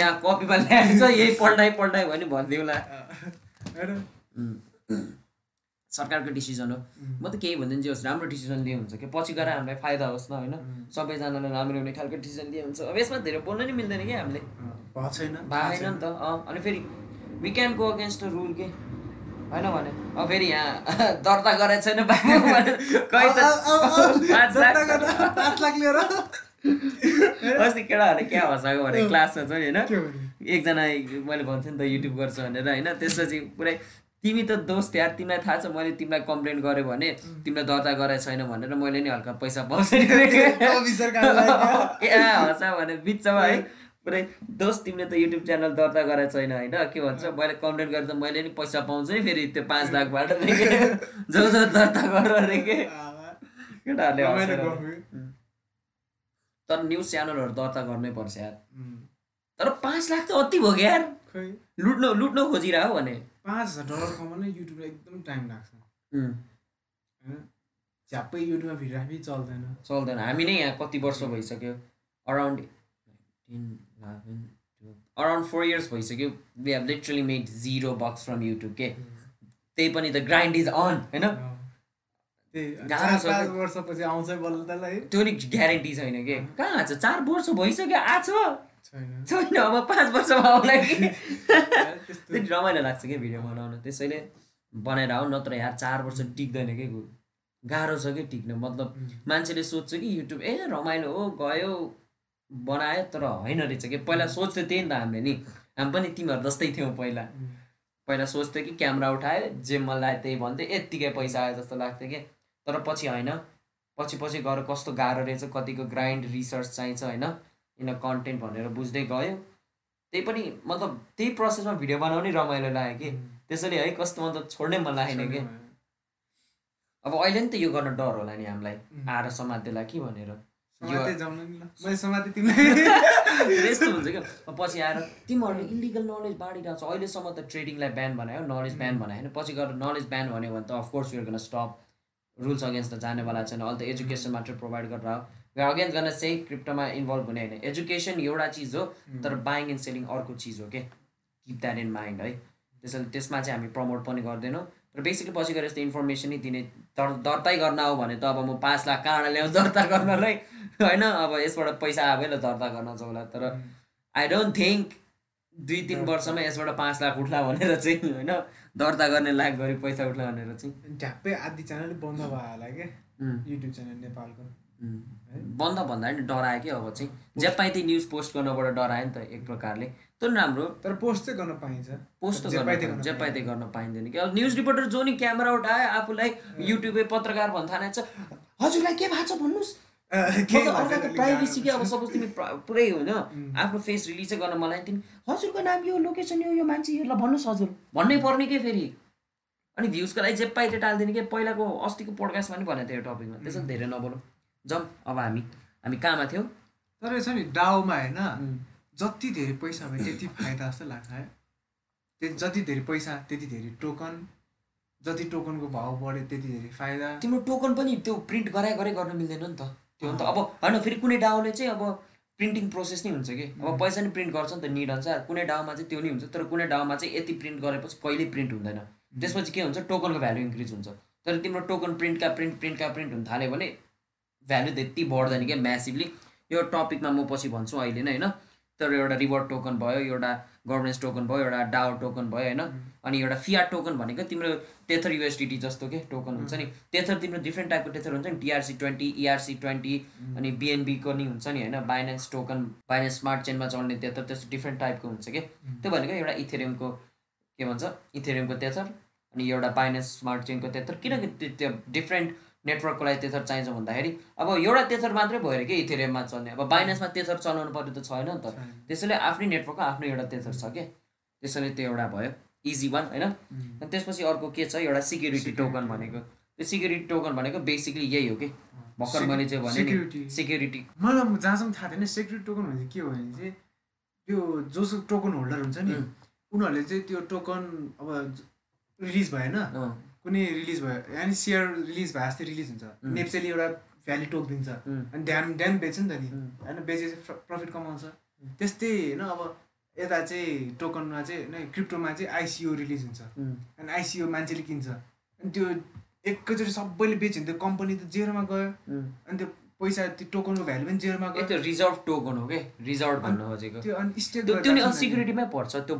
यहाँ कपीमा ल्याएको छ यही पढ्दै पढ्दै भने भनिदिउँला। होइन। उम्. सरकारको डिसिजन हो। म त केही भन्दैन जे होस् राम्रो डिसिजन लिए हुन्छ कि पछि गएर हामीलाई फाइदा होस् न होइन? सबैजनालाई राम्रो हुने खालको डिसिजन लिए हुन्छ। अब यसमा धेरै बोल्न नि मिल्दैन कि हामीले। भएको छैन। भएन नि त। अँ अनि फेरि we can go against the rule के? होइन भने। अब फेरि यहाँ दर्ता गरेको छैन अस्ति केटाहरूले क्या हँसाएको भने क्लासमा नि होइन? एकजना मैले भन्छु नि त युट्युब गर्छु भनेर होइन? त्यसपछि पुरै तिमी त दोस्त यार तिमीलाई थाहा छ मैले तिमीलाई कम्प्लेन गरेँ भने तिमीलाई दर्ता गरेको छैन भनेर मैले नि हल्का पैसा पाउँछ हँसा भने बिचमा है। पुरै दोस्त तिमीले त युट्युब च्यानल दर्ता गरेको छैन होइन? के भन्छ? मैले कम्प्लेन गरेँ त मैले नि पैसा पाउँछु नि फेरि त्यो पाँच लाखबाट जो जो दर्ता गरेर रे के केटाहरूले। तर न्युज च्यानलहरू दर्ता गर्नै पर्छ यार। तर पाँच लाख त अति भयो क्या यार लुट्न लुट्न खोजिरह्यो भने। पाँच हजार डलर कमाउन युट्युबमा एकदम टाइम लाग्छ। होइन? झ्याप्पै युट्युबमा भिडियो चल्दैन। चल्दैन। हामी नै यहाँ कति वर्ष भइसक्यो? अराउन्ड अराउन्ड फोर इयर्स भइसक्यो। We have literally made zero bucks from YouTube के त्यही पनि द ग्राइन्ड इज अन होइन? त्यो नि ग्यारेन्टी छैन कि? कहाँ छ? चार वर्ष भइसक्यो आछ। छैन। अब पाँच वर्षमा आउला कि? रमाइलो लाग्छ कि भिडियो बनाउन? त्यसैले बनाएर आऊ नत्र यार चार वर्ष टिक्दैन कि गाह्रो छ कि टिक्न? मतलब मान्छेले सोध्छ कि युट्युब ए रमाइलो हो गयो बनायो तर होइन रहेछ कि? पहिला सोच्थ्यो त्यही नि त हामीले नि। हामी पनि तिमीहरू जस्तै थियौँ पहिला। पहिला सोच्थ्यो कि क्यामेरा उठायो जे मन लाग्यो त्यही भन्थ्यो यत्तिकै पैसा आयो जस्तो लाग्थ्यो कि? तर पछि होइन पछि पछि गएर कस्तो गाह्रो रहेछ कतिको ग्राइन्ड रिसर्च चाहिन्छ होइन। इन कन्टेन्ट भनेर बुझ्दै गयो। त्यही पनि मतलब त्यही प्रोसेसमा भिडियो बनाउने रमाइलो लाग्यो कि। उम्, त्यसैले है कस्तो मतलब छोड्नै मन लागेन कि। अब अहिले नि त यो गर्न डर होला नि हामीलाई। आएर समातेला कि भनेर। यस्तो हुन्छ क्या। पछि आएर तिमीहरूले इलिगल नलेज बाँडिरहेको छ। अहिलेसम्म त ट्रेडिङलाई ब्यान बनायो नलेज ब्यान बनायो होइन। पछि गएर नलेज ब्यान भन्यो भने त of course you're gonna stop rules against त जानेवाला छैन। अहिले त एजुकेसन मात्रै प्रोभाइड गरेर अगेन्स्ट गर्न चाहिँ क्रिप्टोमा इन्भल्भ हुने होइन एजुकेसन एउटा चिज हो तर बाइङ एन्ड सेलिङ अर्को चिज हो के किप द्याट इन माइन्ड है त्यसैले त्यसमा चाहिँ हामी प्रमोट पनि गर्दैनौँ तर बेसिकली पछि गएर यस्तो इन्फर्मेसनै दिने दर दर्तै गर्न हो भने त अब म पाँच लाख कहाँबाट ल्याउँ दर्ता गर्नलाई होइन अब यसबाट पैसा आएलै दर्ता गर्न चाहला तर आई डोन्ट थिङ्क दुई तिन वर्षमा यसबाट पाँच लाख उठ्ला भनेर चाहिँ होइन दर्ता गर्ने लाख गरी पैसा उठ्ला भनेर चाहिँ झ्याप्पै आदि च्यानल बन्द भयो होला क्या युट्युब च्यानल नेपालको। बन्द भन्दा नि डरायो कि अब चाहिँ जे पाइ त्यही न्युज पोस्ट गर्नबाट डरायो नि त एक प्रकारले। नि राम्रो तर पोस्ट चाहिँ गर्न पाइन्छ। पोस्ट जे त पाइ त्यही गर्न गर्न जे पाइ त्यही गर्न पाइँदैन कि। अब न्युज रिपोर्टर जो नि क्यामेरा उठायो आफूलाई युट्युबे पत्रकार भन्न थालेछ हजुरलाई के भएको छ भन्नुहोस्? प्राइभेसी कि अब सपोज तिमी प्र- होइन. आफ्नो फेस रिलिजै गर्न मलाई तिमी हजुरको नाम यो लोकेसन यो यो मान्छे यो ल भन्नुहोस् हजुर। भन्नै पर्ने के फेरि? अनि भ्युजको लागि जे पाइले टालिदिने कि पहिलाको अस्तिको पोडकास्टमा पनि भनेको थियो यो टपिकमा त्यसो धेरै नबोलौँ। जाउँ अब हामी हामी कहाँमा थियौँ? तर छ नि डाउमा होइन जति धेरै पैसा भयो त्यति फाइदा जस्तो लाग्छ है। त्यति जति धेरै पैसा त्यति धेरै टोकन जति टोकनको भाउ बढ्यो त्यति धेरै फाइदा। तिम्रो टोकन पनि त्यो प्रिन्ट गराए गरे गर्न मिल्दैन नि त। त्यो त अब होइन फेरि कुनै डाउले चाहिँ अब प्रिन्टिङ प्रोसेस नै हुन्छ कि। अब पैसा नि प्रिन्ट गर्छ नि त निड अनुसार कुनै डाउमा चाहिँ त्यो नि हुन्छ तर कुनै डाउमा चाहिँ यति प्रिन्ट गरेपछि कहिल्यै प्रिन्ट हुँदैन। त्यसपछि के हुन्छ टोकनको भ्यालु इन्क्रिज हुन्छ। तर तिम्रो टोकन प्रिन्टका प्रिन्ट प्रिन्टका प्रिन्ट हुन थाल्यो भने भ्यालु त्यति बढ्दैन क्या म्यासिभली यो टपिकमा म पछि भन्छु अहिले नै होइन? तर एउटा रिवार्ड टोकन भयो एउटा गभर्नेन्स टोकन भयो एउटा डाओ टोकन भयो होइन? अनि एउटा फियाट टोकन भनेको तिम्रो टेथर युएसडिटी जस्तो के टोकन हुन्छ नि? टेथर तिम्रो डिफ्रेन्ट टाइपको टेथर हुन्छ नि? टिआरसी ट्वेन्टी इआरसी ट्वेन्टी अनि बिएनबीको नि हुन्छ नि होइन? बाइनेन्स टोकन बाइनेन्स स्मार्ट चेनमा चल्ने टेथर त्यस्तो डिफ्रेन्ट टाइपको हुन्छ कि? त्यो भनेको एउटा इथेरियमको के भन्छ? इथेरियमको टेथर अनि एउटा बाइनेन्स स्मार्ट चेनको टेथर किन त्यो- त्यो डिफ्रेन्ट नेटवर्कको लागि टेथर चाहिन्छ भन्दाखेरि अब एउटा टेथर मात्रै भएर के इथेरियममा चल्ने? अब बाइनेन्समा टेथर चलाउनु पर्यो त छैन नि त। त्यसैले आफ्नै नेटवर्कको आफ्नो एउटा टेथर छ क्या त्यसैले त्यो एउटा भयो। इजी वान होइन? अनि त्यसपछि अर्को के छ? एउटा सिक्युरिटी टोकन भनेको। त्यो सिक्युरिटी टोकन भनेको बेसिकली यही हो कि? भर्खर मैले चाहिँ भने. सिक्युरिटी मलाई जहाँसम्म थाहा थिएन सेक्युरिटी टोकन भने के हो भने चाहिँ त्यो जोसो टोकन होल्डर हुन्छ नि. उनीहरूले चाहिँ त्यो टोकन अब रिलिज भएन। कुनै रिलिज भयो यानि सेयर रिलिज भए जस्तै रिलिज हुन्छ. नेप्सेले एउटा भ्याल्यु टोक दिन्छ अनि ध्यान ध्यान बेच्छ नि त नि। होइन बेचेपछि प्रफिट कमाउँछ। त्यस्तै होइन अब यता चाहिँ टोकनमा चाहिँ होइन क्रिप्टोमा चाहिँ आइसिओ रिलिज हुन्छ। अनि आइसिओ मान्छेले किन्छ। अनि त्यो एकैचोटि सबैले बेच्यो भने त्यो कम्पनी त जेरोमा गयो। अनि त्यो पैसा त्यो टोकनको भ्यालु पनि जेरोमा गयो। त्यो रिजर्भ टोकन हो कि? रिजर्भ भन्नु खोजेको त्यो अनि स्टेक त्यो नि सिक्युरिटीमै पर्छ। त्यो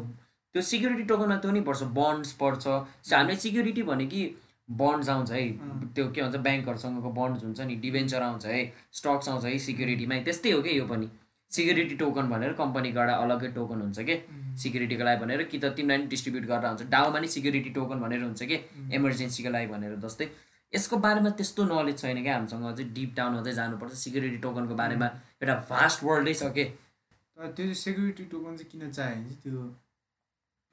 त्यो सिक्युरिटी टोकनमा त्यो नि पर्छ। बन्ड्स पर्छ हामीले सिक्युरिटी भने कि बन्ड्स आउँछ है। अँ। त्यो के भन्छ ब्याङ्कहरूसँगको बन्ड्स हुन्छ नि डिभेन्चर आउँछ है स्टक्स आउँछ है सिक्युरिटीमै त्यस्तै हो कि यो पनि? सिक्युरिटी टोकन भनेर कम्पनीबाट अलग्गै टोकन हुन्छ कि? सिक्युरिटीको लागि भनेर कि त तिमीलाई नि डिस्ट्रिब्युट गरेर हुन्छ डाउमा नि सिक्युरिटी टोकन भनेर हुन्छ कि? इमर्जेन्सीको लागि भनेर जस्तै। यसको बारेमा त्यस्तो नलेज छैन क्या हामीसँग अझै डिप डाउन अझै जानुपर्छ सिक्युरिटी टोकनको बारेमा। एउटा फास्ट वर्ल्डै छ के? त्यो सेक्युरिटी टोकन चाहिँ किन चाहियो भने चाहिँ त्यो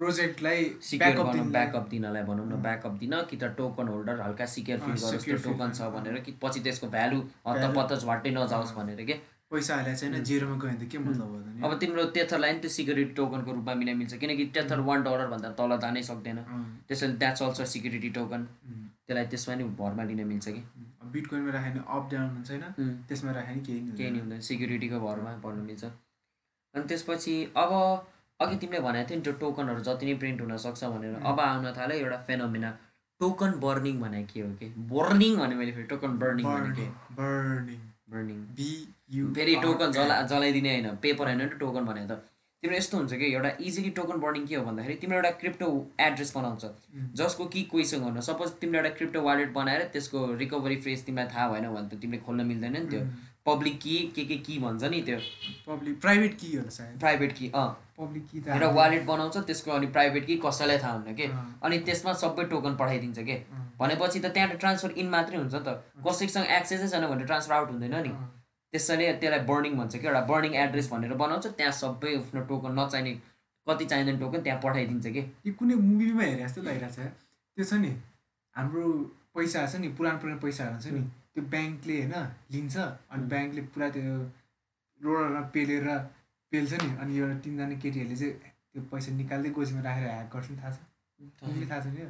प्रोजेक्टलाई सिक्योर दिनु ब्याकअप दिनलाई। भनौँ न। ब्याकअप दिन कि त टोकन होल्डर हल्का सिक्योर फिल गरोस् त्यो टोकन छ। भनेर कि पछि त्यसको भ्यालु हत्तपत्त झट्टै नजाओस् भनेर के? पैसा हालेको छैन जेरोमा गयो भने के मतलब अब तिम्रो टेथरलाई नि त्यो सिक्युरिटी टोकनको रूपमा मिलाइ मिल्छ। किनकि टेथर वान डलरभन्दा तल जानै सक्दैन। त्यसैले द्याट्स अल्सो सिक्युरिटी टोकन त्यसलाई त्यसमा नि भरमा लिन मिल्छ कि? बिटकोइनमा राख्यो भने अप डाउन हुन्छ होइन? त्यसमा राख्यो भने केही केही नि हुँदैन। सिक्युरिटीको भरमा पर्नु मिल्छ। अनि त्यसपछि अब अघि तिमीले भनेको थियो नि त्यो टोकनहरू जति नै प्रिन्ट हुनसक्छ भनेर। अब आउन थाल्यो एउटा फेनोमिना टोकन बर्निङ भने के हो कि? बर्निङ भने मैले फेरि टोकन बर्निङ भने बर्निङ बर्निङ फेरि टोकन जला जलाइदिने होइन पेपर होइन नि टोकन भने त। तिम्रो यस्तो हुन्छ कि एउटा इजिली टोकन बर्निङ के हो भन्दाखेरि तिम्रो एउटा क्रिप्टो एड्रेस बनाउँछ। जसको कि कोहीसँग हुन सपोज तिमीले एउटा क्रिप्टो वालेट बनाएर त्यसको रिकभरी फ्रेज तिमीलाई थाहा भएन भने त तिमीले खोल्न मिल्दैन नि त्यो। पब्लिक की के के की भन्छ नि त्यो? पब्लिक प्राइभेट की होला सायद प्राइभेट की अँ। पब्लिक की एउटा वालेट बनाउँछ त्यसको अनि प्राइभेट की कसैलाई थाहा हुन्न के। अनि त्यसमा सबै टोकन पठाइदिन्छ के। भनेपछि त त्यहाँ ट्रान्सफर इन मात्रै हुन्छ नि त कसैसँग एक्सेसै छैन भने ट्रान्सफर आउट हुँदैन नि। त्यसैले त्यसलाई बर्निङ भन्छ कि? एउटा बर्निङ एड्रेस भनेर बनाउँछ त्यहाँ सबै आफ्नो टोकन नचाहिने कति चाहिँदैन टोकन त्यहाँ पठाइदिन्छ कि? यो कुनै मुभीमा हेरे जस्तो लागिरहेको छ। त्यो छ नि हाम्रो पैसा छ नि पुरानो पुरानो पैसाहरू हुन्छ नि। त्यो ब्याङ्कले होइन लिन्छ अनि ब्याङ्कले पुरा त्यो रोडरमा पेलेर पेल्छ नि अनि एउटा तिनजना केटीहरूले चाहिँ त्यो पैसा निकाल्दै गोजीमा राखेर ह्याक गर्छ नि थाहा छ मुभी थाहा छ नि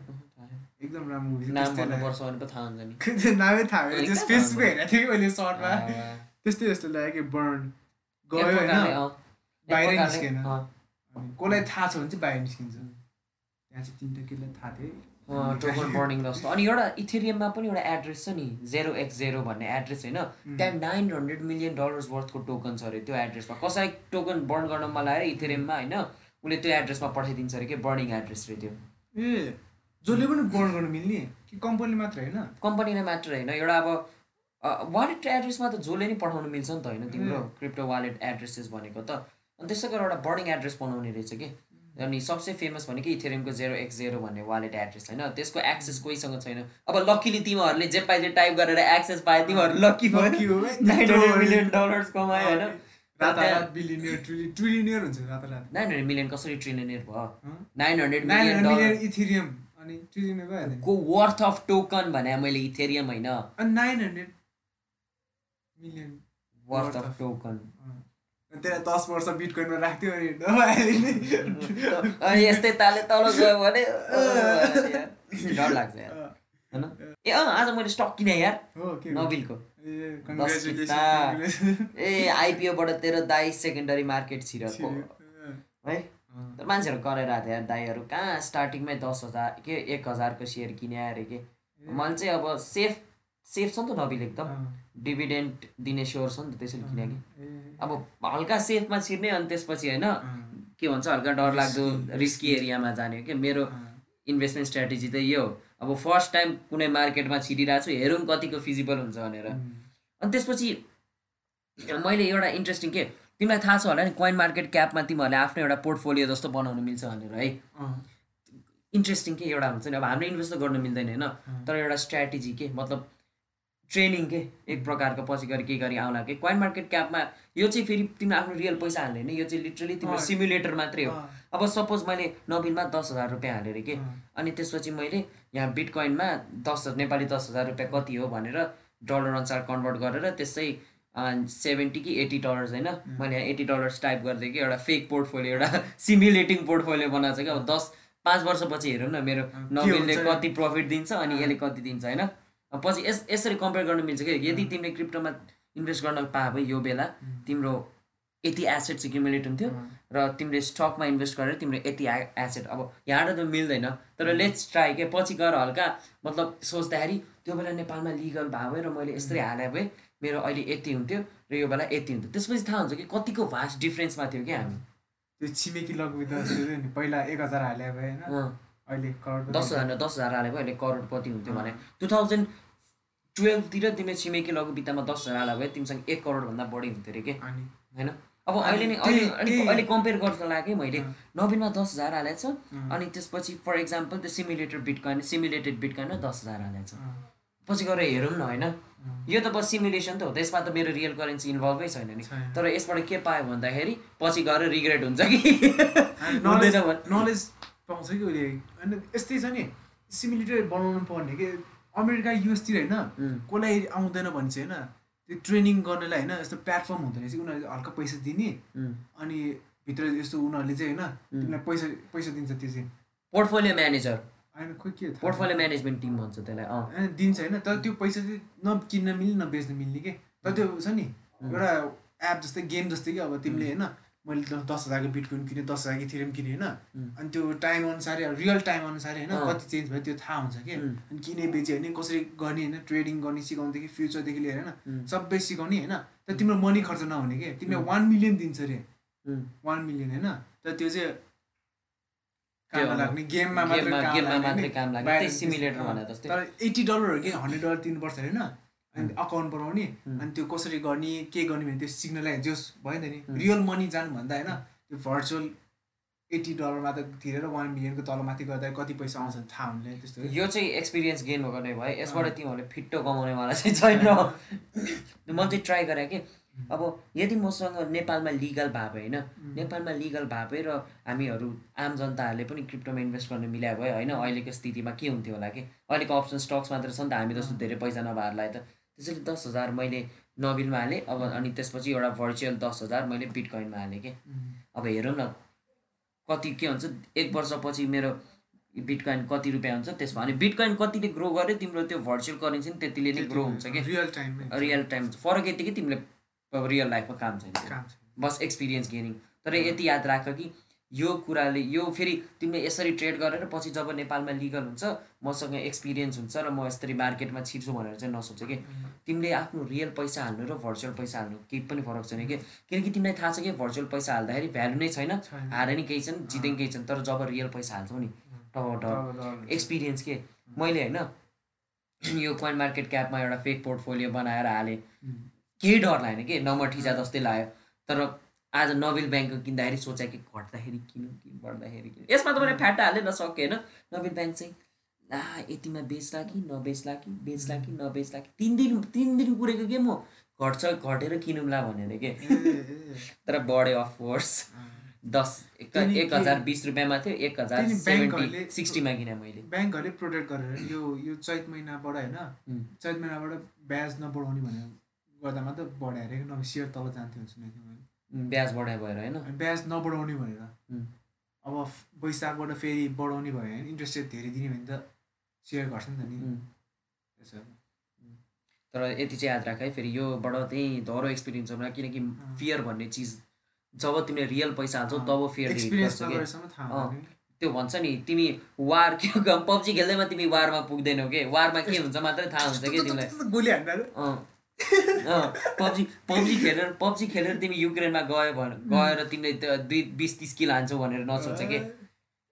एकदम राम्रो मुभी नाम थाहा भयो फेसबुक हेरेको थिएँ कि मैले सर्टमा? त्यस्तै जस्तो लाग्यो कि बर्न। गयो होइन? बाहिरै निस्केन। अनि कसलाई थाहा छ भने चाहिँ बाहिर निस्किन्छ। त्यहाँ चाहिँ तिनवटा केटीलाई थाहा थियो। टोकन बर्निङ जस्तो। अनि एउटा इथेरियममा पनि एउटा एड्रेस छ नि जेरो एक्स जेरो भन्ने एड्रेस होइन? त्यहाँ नाइन हन्ड्रेड मिलियन डलर्स वर्थको टोकन छ अरे त्यो एड्रेसमा कसैलाई टोकन बर्न गर्न मन इथेरियममा होइन? उसले त्यो एड्रेसमा पठाइदिन्छ अरे कि बर्निङ एड्रेस रे त्यो। ए जसले पनि बर्न गर्न मिल्ने? कि कम्पनी मात्र होइन? कम्पनीलाई मात्र होइन? एउटा अब वालेट एड्रेसमा त जसले नै पठाउनु मिल्छ नि त होइन तिम्रो क्रिप्टो वालेट एड्रेसेस भनेको त। अनि त्यसै गरेर एउटा बर्डिङ एड्रेस बनाउने रहेछ कि? अनि सबसे फेमस भनेको इथेरियमको जेरो एक्स जेरो भन्ने वालेट एड्रेस होइन। त्यसको एक्सेस कोहीसँग छैन। अब लकिली तिमीहरूले जे पाइले टाइप गरेर एक्सेस पाए तिमीहरू लकी भयो। नाइन हन्ड्रेड मिलियन डलर्स कमायो होइन। नाइन हन्ड्रेड मिलियन कसरी ट्रिलियनियर भयो? Nine hundred million dollar Ethereum अनि भयो को वर्थ अफ टोकन भने मैले इथेरियम होइन। अनि nine hundred million worth Worth of of- token त्यसलाई दस वर्ष बिटकोइनमा राख्थ्यो अनि यस्तै ताले तल गयो भने डर लाग्छ यार। होइन? ए अँ आज मैले स्टक किने यार। नबिलको। ए आइपिओबाट तेरो दाई सेकेन्डरी मार्केट छिरेको है? तर मान्छेहरू कराइरहेको थियो यार दाईहरू। कहाँ स्टार्टिङमै दस हजार के एक हजारको सेयर किने अरे के? मैले चाहिँ अब सेफ सेफ छ नि त नबिल एकदम। डिभिडेन्ट दिने स्योर छ नि त त्यसरी किने कि अब हल्का सेफमा छिर्ने अनि त्यसपछि होइन के भन्छ हल्का डर लाग्दो रिस्की एरियामा जाने हो क्या मेरो इन्भेस्टमेन्ट स्ट्राटेजी त यो हो। अब फर्स्ट टाइम कुनै मार्केटमा छिरिरहेको छु हेरौँ कतिको फिजिबल हुन्छ भनेर। अनि त्यसपछि मैले एउटा इन्ट्रेस्टिङ के तिमीलाई थाहा छ होला नि कोइन मार्केट क्यापमा तिमीहरूले आफ्नो एउटा पोर्टफोलियो जस्तो बनाउनु मिल्छ भनेर है। इन्ट्रेस्टिङ के एउटा हुन्छ नि अब हाम्रो इन्भेस्ट त गर्न मिल्दैन होइन। तर एउटा स्ट्राटेजी के मतलब ट्रेनिङ के एक प्रकारको पछि गरी के गरी आउला के कोइन मार्केट क्यापमा यो चाहिँ फेरि तिम्रो आफ्नो रियल पैसा हाल्ने होइन यो चाहिँ लिटरली तिम्रो अँ। सिमुलेटर मात्रै हो अब सपोज मैले नबिनमा दस हजार रुपियाँ हालेँ अरे के। अनि त्यसपछि मैले यहाँ बिटकोइनमा दस नेपाली दस हजार रुपियाँ कति हो भनेर डलर अनुसार कन्भर्ट गरेर त्यसै सेभेन्टी कि एट्टी डलर्स होइन मैले यहाँ एट्टी डलर्स टाइप गरिदिएँ कि एउटा फेक पोर्टफोलियो एउटा सिमुलेटिङ पोर्टफोलियो बनाएको छ कि अब दस पाँच वर्षपछि हेरौँ न मेरो नबिलले हुन्छ? कति प्रफिट दिन्छ अनि यसले कति दिन्छ होइन पछि यस यसरी कम्पेयर गर्न मिल्छ कि यदि तिमीले क्रिप्टोमा इन्भेस्ट गर्न पाए भए यो बेला तिम्रो यति एसेट्स एक्युमुलेट हुन्थ्यो र तिमीले स्टकमा इन्भेस्ट गरेर तिम्रो यति एसेट अब यहाँबाट त मिल्दैन तर लेट्स ट्राई के पछि गएर हल्का मतलब सोच्दाखेरि त्यो बेला नेपालमा लिगल भए भए र मैले यस्तै हाले भए मेरो अहिले यति हुन्थ्यो र यो बेला यति हुन्थ्यो। त्यसपछि थाहा हुन्छ कि कतिको भास्ट डिफ्रेन्समा थियो क्या हामी। त्यो छिमेकी नि पहिला एक हजार हाले भए होइन। अहिले करोड दस हजार दस हजार हाले भए अहिले करोडपति हुन्थ्यो भने। टु थाउजन्ड टुवेल्भतिर तिमीले छिमेकी लघु वित्तमा दस हजार हाले भए तिमीसँग एक करोडभन्दा बढी हुन्थ्यो अरे के? होइन? अब अहिले नै अहिले अहिले कम्पेयर गर्न लाग्यो मैले। नबिनमा दस हजार हालेको छ। अनि त्यसपछि फर इक्जाम्पल त्यो सिमुलेटर बिटकोइन सिमुलेटेड बिटकोइनमा दस हजार हालेको छ पछि गएर हेरौँ न होइन? यो त बस सिमुलेसन त हो। त्यसमा त मेरो रियल करेन्सी इन्भल्भै छैन नि। तर यसबाट के पायो भन्दाखेरि पछि गएर रिग्रेट हुन्छ कि? नलेज नलेज पाउँछ कि उसले? होइन यस्तै छ नि। सिमिलिटर बनाउनु पर्ने कि? अमेरिका युएसतिर होइन कसलाई आउँदैन भने चाहिँ होइन? त्यो ट्रेनिङ गर्नलाई होइन? यस्तो प्लेटफर्म हुँदो रहेछ उनीहरूले हल्का पैसा दिने। अनि भित्र यस्तो उनीहरूले चाहिँ होइन? तिमीलाई पैसा पैसा दिन्छ त्यो चाहिँ। पोर्टफोलियो म्यानेजर होइन खोइ के पोर्टफोलियो म्यानेजमेन्ट टिम भन्छ त्यसलाई होइन दिन्छ होइन? तर त्यो पैसा चाहिँ न किन्न मिल्ने न बेच्न मिल्ने के? तर त्यो छ नि एउटा एप जस्तै गेम जस्तै कि? अब तिमीले होइन? मैले त दस हजारको बिटकोइन किनेँ दस हजारको इथेरियम किनेँ होइन? अनि त्यो टाइम अनुसारै रियल टाइम अनुसारै होइन। कति चेन्ज भयो त्यो थाहा हुन्छ कि? अनि किने बेच्यो भने कसरी गर्ने होइन? ट्रेडिङ गर्ने सिकाउनुदेखि फ्युचरदेखि लिएर होइन? सबै सिकाउने होइन? तर तिम्रो मनी खर्च नहुने कि? तिमीलाई वान मिलियन दिन्छ अरे। वान मिलियन होइन? तर त्यो चाहिँ काम लाग्ने गेममा मात्रै काम लाग्ने तर एट्टी डलरहरू कि? हन्ड्रेड डलर तिर्नुपर्छ अरे होइन? अनि. अकाउन्ट बनाउने. अनि त्यो कसरी गर्ने के गर्ने भने त्यो सिक्नलाई जोस् भयो नि त उम्. नि रियल मनी जानुभन्दा होइन त्यो भर्चुअल एट्टी डलरमा त तिरेर वान मिलियनको तलमाथि गर्दा कति पैसा आउँछ थाहा हुने त्यस्तो यो चाहिँ एक्सपिरियन्स गेन गर्ने भयो। यसबाट तिमीहरूले फिट्टो कमाउनेवाला चाहिँ छैन। मैले चाहिँ ट्राई गरेँ कि अब यदि मसँग नेपालमा लिगल भए भए होइन नेपालमा लिगल भए भए र हामीहरू आम जनताहरूले पनि क्रिप्टोमा इन्भेस्ट गर्न मिलायो भयो होइन अहिलेको स्थितिमा के हुन्थ्यो होला कि? अहिलेको अप्सन स्टक्स मात्र छ नि त हामी जस्तो धेरै पैसा नभएरलाई त। त्यसैले दस हजार मैले नबिलमा हालेँ अब अनि त्यसपछि एउटा भर्चुअल दस हजार मैले बिटकोइनमा हालेँ कि? अब हेरौँ न कति के हुन्छ? एक वर्षपछि मेरो बिटकोइन कति रुपियाँ हुन्छ? त्यसमा अनि बिटकोइन कतिले ग्रो गर्यो? तिम्रो त्यो भर्चुअल करेन्सी पनि त्यतिले नै ग्रो हुन्छ कि? रियल टाइममै रियल टाइम फरक यति कि तिमीले रियल लाइफमा काम छैन बस एक्सपिरियन्स गेनिङ तर यति याद राख कि यो कुराले यो फेरि तिमीले यसरी ट्रेड गरेर पछि जब नेपालमा लिगल हुन्छ मसँग एक्सपिरियन्स हुन्छ र म यसरी मार्केटमा छिर्छु भनेर चाहिँ नसोच कि? तिमीले आफ्नो रियल पैसा हाल्नु र भर्चुअल पैसा हाल्नु केही पनि फरक छैन कि? किनकि तिमीलाई थाहा छ कि? भर्चुअल पैसा हाल्दाखेरि भ्यालु नै छैन। हारे नि केही छन् जिते नि केही छन् तर जब रियल पैसा हाल्छौ नि हुन्छ। एक्सपिरियन्स के? मैले होइन यो कोइन मार्केट क्यापमा एउटा फेक पोर्टफोलियो बनाएर हालेँ। उम्. केही डर लागेन कि? नम्बर ठिजा जस्तै लाग्यो। तर आज नोबेल ब्याङ्कको किन्दाखेरि सोचे कि घट्दाखेरि किनौँ कि बढ्दाखेरि किनौँ। यसमा त मैले फ्याटा हालेँ न सकेँ होइन? नोबेल ब्याङ्क चाहिँ ला यतिमा बेच्ला कि नबेच्ला कि बेच्ला कि नबेच्ला कि तिन दिन तिन दिन कुरेको के म? घट्छ घटेर किनौँला भनेर के। तर बढ्यो अफकोर्स दस एक हजार बिस रुपियाँमा थियो एक हजार ब्याङ्कहरूले- सिक्सटीमा किनेँ मैले। ब्याङ्कहरूले प्रोटेक्ट गरेर यो यो चैत महिनाबाट होइन. चैत महिनाबाट ब्याज नबढाउने भनेर गर्दा मात्र बढायो अरे नभए सेयर तल जान्थ्यो सुनेको थिएँ मैले। ब्याज बढाइ भएर होइन? ब्याज नबढाउने भनेर. अब वैशाखबाट फेरि बढाउने भयो भने इन्ट्रेस्ट रेट धेरै दिने भने त। सेयर घट्छ नि त नि. त्यसो तर यति चाहिँ याद राख है फेरि योबाट त्यही धरो एक्सपिरियन्स होला किनकि फियर भन्ने चिज जब तिमीले रियल पैसा हाल्छौ तब फियर गर्छ त्यो भन्छ नि तिमी वार के पब्जी खेल्दैमा तिमी वारमा पुग्दैनौ के? वारमा के हुन्छ मात्रै थाहा हुन्छ कि तिमीलाई? पब्जी पब्जी खेलेर पब्जी खेलेर तिमी युक्रेनमा गयो भने गएर तिमीले त्यो दुई बिस तिस किलो हान्छौ भनेर नसोच कि?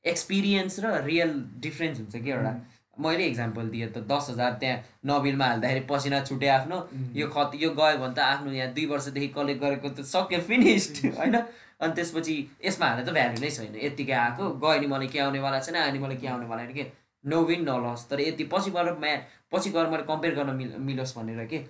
एक्सपिरियन्स र रियल डिफ्रेन्स हुन्छ कि एउटा? मैले इक्जाम्पल दिएँ त दस हजार त्यहाँ नबिलमा हाल्दाखेरि पसिना छुट्यो आफ्नो यो खत यो गयो भने त आफ्नो यहाँ दुई वर्षदेखि कलेक्ट गरेको त सक्यो फिनिस्ड होइन? अनि त्यसपछि यसमा हाल्दा त भ्यालु नै छैन यत्तिकै आएको गयो नि मलाई के आउनेवाला छैन आयो नि मलाई के आउनेवाला छैन के? नो विन न लस तर यति पछि गएर म्या पछि गएर मैले कम्पेयर गर्न मिल मिलोस् भनेर के?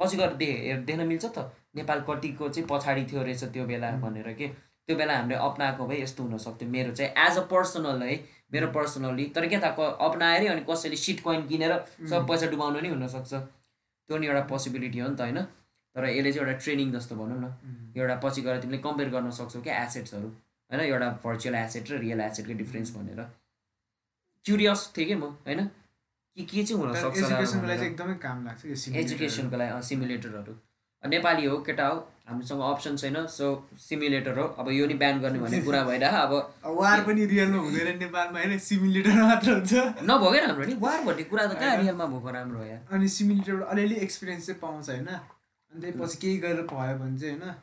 पछि गएर दे देख्न मिल्छ त। नेपाल कतिको चाहिँ पछाडि थियो रहेछ त्यो बेला भनेर के? त्यो बेला हामीले अप्नाएको भए यस्तो हुनसक्थ्यो मेरो चाहिँ एज अ पर्सनल है मेरो पर्सनल्ली तर के थाहा अप्नाएरै अनि कसैले सिट कोइन किनेर सब पैसा डुबाउनु नि हुनसक्छ। त्यो नि एउटा पोसिबिलिटी हो नि त होइन? तर यसले चाहिँ एउटा ट्रेनिङ जस्तो भनौँ न। एउटा पछि गएर तिमीले कम्पेयर गर्न सक्छौ क्या एसेट्सहरू होइन? एउटा भर्चुअल एसेट र रियल एसेटको डिफ्रेन्स भनेर। क्युरियस थिएँ कि म होइन? के के चाहिँ हुनसक्छ एजुकेसनको लागि एकदमै काम लाग्छ एजुकेसनको लागि सिमुलेटरहरू नेपाली हो केटा हो हामीसँग अप्सन छैन सो सिमुलेटर हो। अब यो नि ब्यान गर्ने भन्ने कुरा भइरह अब वार पनि रियलमा हुँदैन नेपालमा होइन? सिमुलेटर मात्र हुन्छ। नभयो क्या राम्रो नि? वार भन्ने कुरा त कहाँ रियलमा भएको राम्रो हो यार? अनि सिमुलेटरबाट अलिअलि एक्सपिरियन्स चाहिँ पाउँछ होइन? अनि त्यसपछि केही गरेर भयो भने चाहिँ होइन?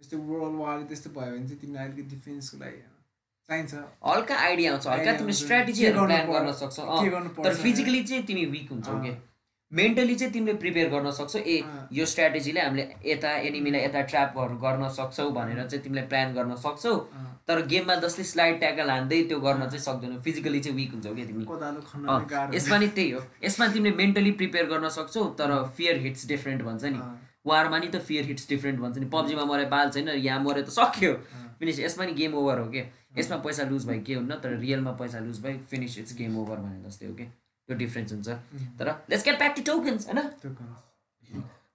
यस्तो वर्ल्ड वार त्यस्तो भयो भने चाहिँ तिमीलाई अलिकति डिफेन्सको लागि चाहिन्छ। हल्का आइडिया आउँछ हल्का आउँछ। स्ट्राटेजीहरू प्लान गर्न सक्छौ तर फिजिकली चाहिँ तिमी विक हुन्छौ। के? मेन्टली चाहिँ तिमीले प्रिपेयर गर्न सक्छौ ए। यो स्ट्राटेजीले हामीले यता एनिमीलाई यता ट्र्यापहरू गर्न सक्छौ भनेर चाहिँ तिमीले प्लान गर्न सक्छौ। तर गेममा जस्तै स्लाइड ट्याकल हान्दै त्यो गर्न चाहिँ सक्दैनौ फिजिकली चाहिँ विक हुन्छौ क्या तिमी? यसमा नि त्यही हो। यसमा तिमीले मेन्टली प्रिपेयर गर्न सक्छौ तर फियर हिट्स डिफ्रेन्ट भन्छ नि। वारमा नि त फियर हिट्स डिफ्रेन्ट भन्छ नि. पब्जीमा मरे बाल छैन यहाँ मरे त सक्यो। फिनिस यसमा नि गेम ओभर हो के? यसमा पैसा लुज भयो के हुन्न? तर रियलमा पैसा लुज भयो फिनिस इट्स गेम ओभर भने जस्तै हो कि? त्यो डिफ्रेन्स हुन्छ। तर let's get back to tokens होइन।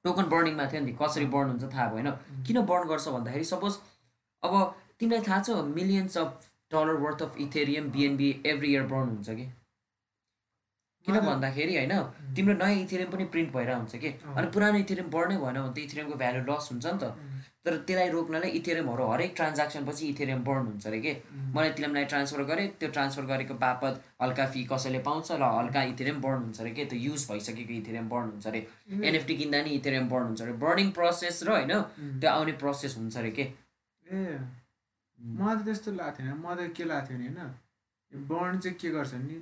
टोकन बर्निङमा थियो नि कसरी बर्न हुन्छ थाहा भएन। किन बर्न गर्छ भन्दाखेरि सपोज अब तिमीलाई थाहा छ millions of dollar worth of Ethereum BNB every year burn हुन्छ कि? किन। भन्दाखेरि होइन तिम्रो नयाँ इथेरियम पनि प्रिन्ट भइरहेको हुन्छ कि। अनि पुरानो इथेरियम बढ्नै भएन भने त इथेरियमको भ्यालु लस हुन्छ नि त। तर त्यसलाई रोक्नलाई इथेरियमहरू हरेक ट्रान्ज्याक्सन पछि इथेरियम बर्न हुन्छ अरे कि? मैले तिमीलाई ट्रान्सफर गरेँ त्यो ट्रान्सफर गरेको बापत हल्का फी कसैले पाउँछ र हल्का इथेरियम बर्न हुन्छ अरे कि? त्यो युज भइसकेको इथेरियम बर्न हुन्छ अरे। एनएफटी किन्दा नि इथेरियम बर्न हुन्छ अरे। बर्निङ प्रोसेस र होइन त्यो आउने प्रोसेस हुन्छ अरे के? ए मलाई त त्यस्तो लागेको थिएन। मलाई त के लागेको थियो भने होइन बर्न चाहिँ के गर्छ भने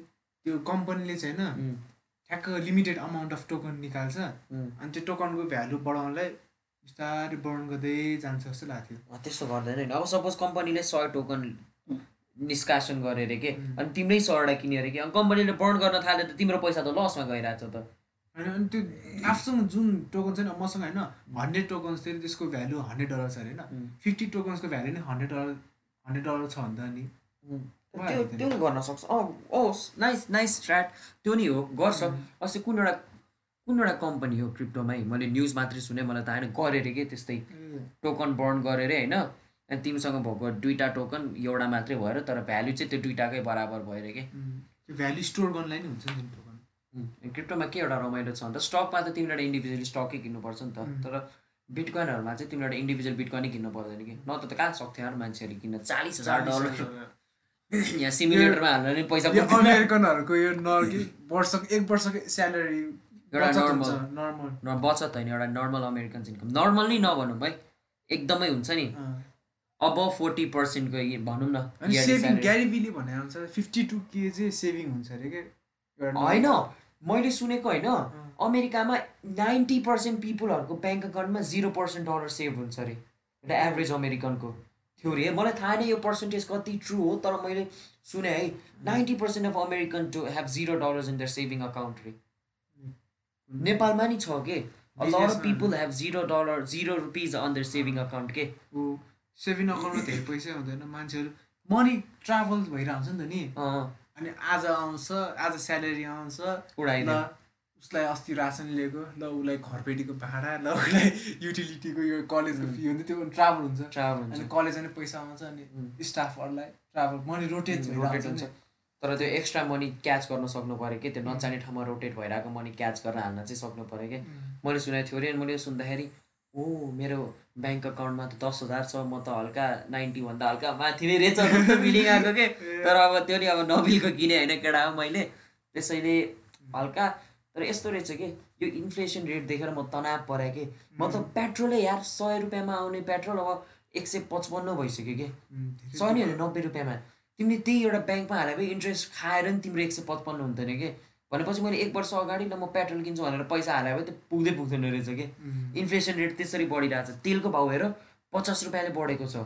त्यो कम्पनीले चाहिँ होइन ठ्याक्क लिमिटेड अमाउन्ट अफ टोकन निकाल्छ। अनि त्यो टोकनको भ्यालु बढाउनलाई बिस्तारै बर्न गर्दै जान्छ जस्तो लाग्थ्यो। त्यस्तो गर्दैन नि अब सपोज कम्पनीले सय टोकन निष्कासन गरे अरे के। अनि तिम्रै सयवटा किन्यो अरे कि अनि कम्पनीले बर्न गर्न थाल्यो त तिम्रो पैसा त लसमा गइरहेको छ त। होइन अनि त्यो आफूसँग जुन टोकन छ नि मसँग होइन हन्ड्रेड टोकन्स थियो त्यसको भ्यालु हन्ड्रेड डलर छ अरे होइन। फिफ्टी टोकन्सको भ्यालु नै हन्ड्रेड डलर हन्ड्रेड डलर छ भने त नि त्यो त्यो नि गर्न सक्छ। अँ ओ नाइस नाइस स्ट्राट त्यो नि हो गर्छ। अस्ति कुन एउटा कुन एउटा कम्पनी हो क्रिप्टोमै मैले न्युज मात्रै सुने मलाई त होइन गरे अरे कि? त्यस्तै टोकन बर्न गरे अरे होइन? अनि तिमीसँग भएको दुइटा टोकन एउटा मात्रै भएर तर भ्याल्यु चाहिँ त्यो दुइटाकै बराबर भयो अरे कि? त्यो भ्यालु स्टोर गर्नलाई नि हुन्छ नि टोकन क्रिप्टोमा के एउटा रमाइलो छ भन्दा स्टकमा त तिमीले एउटा इन्डिभिजुअली स्टकै किन्नुपर्छ नि त. तर बिटकोइनहरूमा चाहिँ तिमीले एउटा इन्डिभिजुअल बिटकोइनै किन्नु पर्दैन कि? न त कहाँ सक्थ्यो मान्छेहरूले किन्न? चालिस हजार डलर यहाँ सिमुलेटरमा हाल्न नि पैसा। अमेरिकनहरूको यो न कि वर्षको एक वर्षको स्यालेरी एउटा. नर्मल न बचत होइन एउटा नर्मल अमेरिकन इन्कम नर्मल नै नभनौँ है एकदमै हुन्छ नि। अब फोर्टी पर्सेन्टको भनौँ न सेभिङ। ग्यारिबीले भने अनुसार फिफ्टी टू के चाहिँ सेभिङ हुन्छ अरे के होइन मैले सुनेको होइन अमेरिकामा नाइन्टी पर्सेन्ट पिपुलहरूको ब्याङ्क अकाउन्टमा जिरो पर्सेन्ट डलर सेभ हुन्छ अरे। एउटा एभरेज अमेरिकनको थ्योरी है मलाई थाहा नै यो पर्सेन्टेज कति ट्रु हो तर मैले सुने है ninety percent of American to have zero dollars in their saving account रे। नेपालमा नि छ के? Of people have zero dollar zero rupees on their saving account के। सेभिङ अकाउन्टमा धेरै पैसै हुँदैन मान्छेहरू मनी ट्राभल भइरहन्छ नि त नि। अनि आज आउँछ आज स्यालेरी आउँछ उडाइदियो। उसलाई अस्ति रासन लिएको ल उसलाई घरपेटीको भाडा ल उसलाई युटिलिटीको यो कलेजको फी हुन्छ त्यो ट्राभल हुन्छ। ट्राभल अनि हुन्छ कलेज पनि पैसा आउँछ अनि स्टाफहरूलाई ट्राभल मनी रोटेट रोटेट हुन्छ। तर त्यो एक्स्ट्रा मनी क्याच गर्न सक्नु पऱ्यो कि? त्यो नचाहिने ठाउँमा रोटेट भइरहेको मनी क्याच गरेर हाल्न चाहिँ सक्नु पऱ्यो कि? मैले सुनेको थियो अरे अनि मैले सुन्दाखेरि ओ मेरो ब्याङ्क अकाउन्टमा त दस हजार छ म त हल्का नाइन्टीभन्दा हल्का माथि नै रहेछ फिलिङ आएको के? तर अब त्यो नि अब नबिलको किने होइन केटा हो मैले। त्यसैले हल्का तर यस्तो रहेछ कि? यो इन्फ्लेसन रेट देखेर म तनाव परेँ कि? म त पेट्रोलै यार सय रुपियाँमा आउने पेट्रोल अब एक सय पचपन्न भइसक्यो कि? सय नि होइन नब्बे रुपियाँमा। तिमीले त्यही एउटा ब्याङ्कमा हाले भए इन्ट्रेस्ट खाएर नि तिम्रो एक सय पचपन्न हुन्थेन कि? भनेपछि मैले एक वर्ष अगाडि ल म पेट्रोल किन्छु भनेर पैसा हाले भए त्यो पुग्दै पुग्दैन रहेछ कि? इन्फ्लेसन रेट त्यसरी बढिरहेको छ। तेलको भाउ हेर पचास रुपियाँले बढेको छ।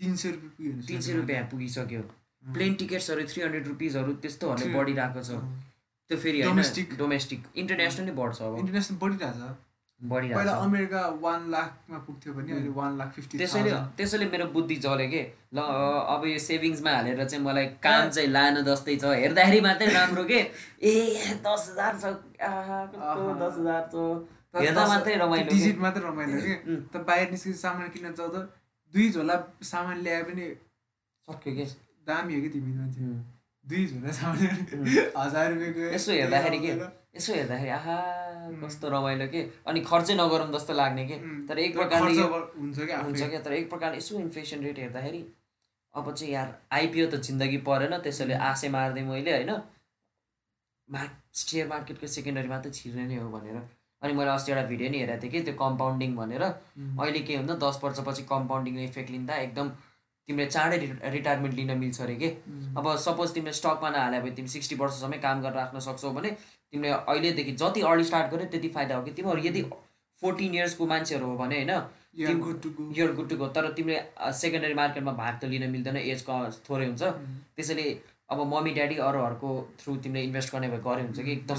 तिन सय रुपियाँ तिन सय रुपियाँ पुगिसक्यो। प्लेन टिकट्सहरू थ्री हन्ड्रेड रुपिजहरू त्यस्तोहरूले बढिरहेको छ। त्यो फेरि Domestic. डोमेस्टिक इन्टरनेसनली बढ्छ अब। इन्टरनेसनल बढिरहेछ। पहिला बढिरहेको छ अमेरिका वान लाखमा पुग्थ्यो भने अहिले वान लाख फिफ्टी त्यसैले त्यसैले मेरो बुद्धि जल्यो कि? ल अब यो सेभिङ्समा हालेर चाहिँ मलाई काम चाहिँ लानु जस्तै छ। हेर्दाखेरि मात्रै राम्रो के? ए दस हजार छ। दस हजार छ। हेर्दा मात्रै रमाइलो। डिजिट मात्रै रमाइलो के. त बाहिर निस्केर सामान किन्न जाँदा दुई झोला सामान ल्याए पनि सक्यो के? दामी हो कि तिमी मान्छे. दुई झोला सामान हजार रुपियाँको यसो हेर्दाखेरि के? यसो हेर्दाखेरि आहा कस्तो रमाइलो के? अनि खर्चै नगरौँ जस्तो लाग्ने के. तर एक प्रकारले हुन्छ क्या तर एक प्रकारले यसो इन्फ्लेसन रेट हेर्दाखेरि अब चाहिँ यार आइपिओ त जिन्दगी परेन त्यसैले आशै मार्दै मैले होइन मार्क सेयर मार्केटको सेकेन्डरीमा त छिर्ने नै हो भनेर। अनि मैले अस्ति एउटा भिडियो नि हेरेको थिएँ कि त्यो कम्पाउन्डिङ भनेर. अहिले के हुन्छ दस वर्षपछि कम्पाउन्डिङले इफेक्ट लिँदा एकदम तिमीले चाँडै रिटायरमेन्ट लिन मिल्छ अरे कि. अब सपोज तिमीले स्टकमा नहाल्यो भने तिमी सिक्सटी वर्षसम्म काम गरेर राख्न सक्छौ भने तिमीले अहिलेदेखि जति अर्ली स्टार्ट गर्यो त्यति फाइदा हो कि? तिमीहरू यदि फोर्टिन इयर्सको मान्छेहरू हो भने होइन You are तिम- good to go. You're good to go तर तिमीले सेकेन्डरी मार्केटमा भाग त लिन मिल्दैन एज थोरै हुन्छ. त्यसैले अब मम्मी ड्याडी अरूहरूको थ्रु तिमीले इन्भेस्ट गर्ने भए गरे हुन्छ कि? एकदम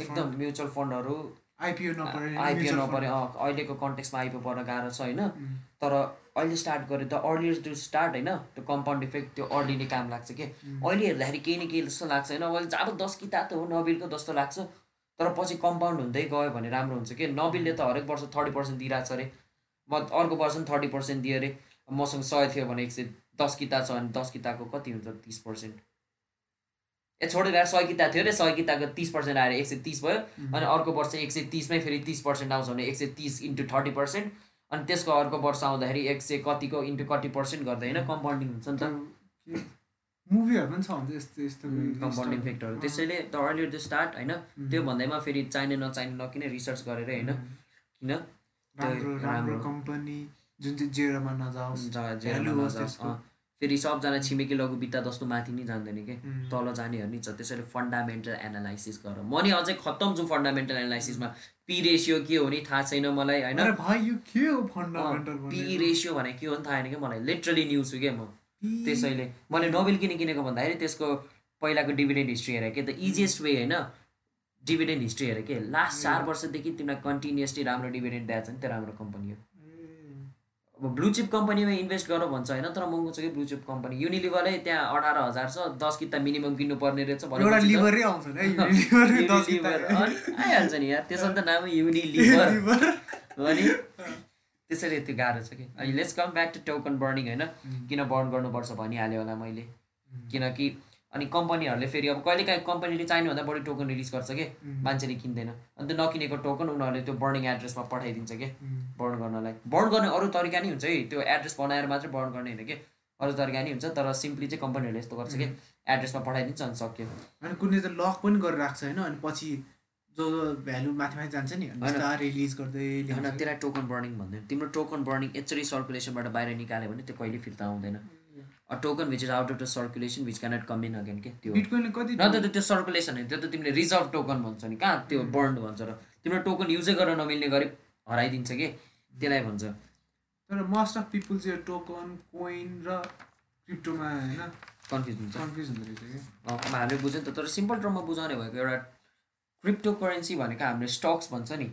एकदम म्युचुअल फन्डहरू आइपिओ नपरे आइपिओ नपरे अहिलेको कन्टेक्समा आइपिओ पर्न गाह्रो छ होइन। तर अहिले स्टार्ट गऱ्यो त अर्लियर टु स्टार्ट होइन त्यो कम्पाउन्ड इफेक्ट त्यो अर्ली नै काम लाग्छ कि? अहिले हेर्दाखेरि केही न केही जस्तो लाग्छ होइन। अहिले जब दस किताब त हो नबिलको जस्तो लाग्छ। तर पछि कम्पाउन्ड हुँदै गयो भने राम्रो हुन्छ कि? नबिलले त हरेक वर्ष थर्टी पर्सेन्ट दिइरहेको छ अरे। म अर्को वर्ष पनि थर्टी पर्सेन्ट दिएँ अरे। मसँग सय थियो भने एक सय दस किता छ भने दस किताको कति हुन्छ? तिस पर्सेन्ट ए छोडेर सय किता थियो अरे। सय किताको तिस पर्सेन्ट आएर एक सय तिस भयो। अनि अर्को वर्ष एक सय तिसमै फेरि तिस पर्सेन्ट आउँछ भने एक सय तिस इन्टु थर्टी पर्सेन्ट अनि त्यसको अर्को वर्ष आउँदाखेरि एक सय कतिको इन्टु कति पर्सेन्ट गर्दा होइन कम्पाउन्डिङ हुन्छ नि त। मुभीहरू पनि छ हुन्छ यस्तो यस्तो कम्पाउन्डिङ इफेक्टहरू त्यसैले द अर्लियर द स्टार्ट होइन त्यो भन्दैमा फेरि चाहिने नचाहिने नकिने रिसर्च गरेर होइन किन? राम्रो राम्रो राम्रो। कम्पनी जुन चाहिँ जेरोमा नजाओस् फेरि सबजना छिमेकी लघु वित्त जस्तो माथि नै जान्दैन कि. तल जानेहरू नि छ। त्यसैले फन्डामेन्टल एनालाइसिस गर। म नि अझै खत्तम छु फन्डामेन्टल एनालाइसिसमा पी रेसियो के हो नि? थाहा छैन मलाई होइन? अरे भाइ यो के हो फन्डामेन्टल पी रेसियो भने के हो नि थाहा छैन कि? मलाई लिटरली न्युज छु क्या म? त्यसैले। मैले नोबेल किन किनेको भन्दाखेरि त्यसको पहिलाको डिभिडेन्ड हिस्ट्री हेरेँ के? द इजिएस्ट वे होइन? डिभिडेन्ड हिस्ट्री हेरेँ के? लास्ट चार वर्षदेखि तिमीलाई कन्टिन्युसली राम्रो डिभिडेन्ड दिएको छ नि त्यो राम्रो कम्पनी हो। अब ब्लु चिप कम्पनीमा इन्भेस्ट गर भन्छ होइन तर महँगो छ कि ब्लु चिप कम्पनी युनिलिभरै त्यहाँ अठार हजार छ दस किता मिनिमम किन्नु पर्ने रहेछ आइहाल्छ नि यार त्यसो त नाम युनिलिभर लिभर अनि त्यसैले त्यो गाह्रो छ कि। अनि let's come back to token burning होइन? किन बर्न गर्नुपर्छ भनिहाल्यो होला मैले। किनकि अनि कम्पनीहरूले फेरि अब कहिलेकाहीँ कम्पनीले चाहिने भन्दा बढी टोकन रिलिज गर्छ कि? मान्छेले किन्दैन। अन्त नकिनेको टोकन उनीहरूले त्यो बर्निङ एड्रेसमा पठाइदिन्छ कि? बर्न गर्नलाई। बर्न गर्ने अरू तरिका नि हुन्छ है। त्यो एड्रेस बनाएर मात्रै बर्न गर्ने होइन कि? अरू तरिका नि हुन्छ तर सिम्पली चाहिँ कम्पनीहरूले यस्तो गर्छ कि? एड्रेसमा पठाइदिन्छ अनि सक्यो। अनि कुनै त लक पनि गरेर राख्छ होइन? अनि पछि जो भ्यालु माथि माथि जान्छ नि रिलिज गर्दै होइन। त्यसलाई टोकन बर्निङ भन्दैन। तिम्रो टोकन बर्निङ यसरी सर्कुलेसनबाट बाहिर निकाल्यो भने त्यो कहिले फिर्ता आउँदैन। A token which is out of the circulation which cannot come in again के त्यो कति न त त्यो सर्कुलेसन होइन त्यो त तिमीले रिजर्भ टोकन भन्छ नि। कहाँ त्यो बर्न भन्छ र? तिम्रो टोकन युजै गर्न नमिल्ने गरी हराइदिन्छ कि? त्यसलाई भन्छ। तर मोस्ट अफ पिपुल चाहिँ टोकन कोइन र क्रिप्टोमा होइन। कन्फ्युज हुन्छ। कन्फ्युज हुँदो रहेछ कि? हामीले बुझ्यो नि त तर सिम्पल टर्ममा बुझाउने भएको एउटा क्रिप्टो करेन्सी भनेको हामीले स्टक्स भन्छ नि।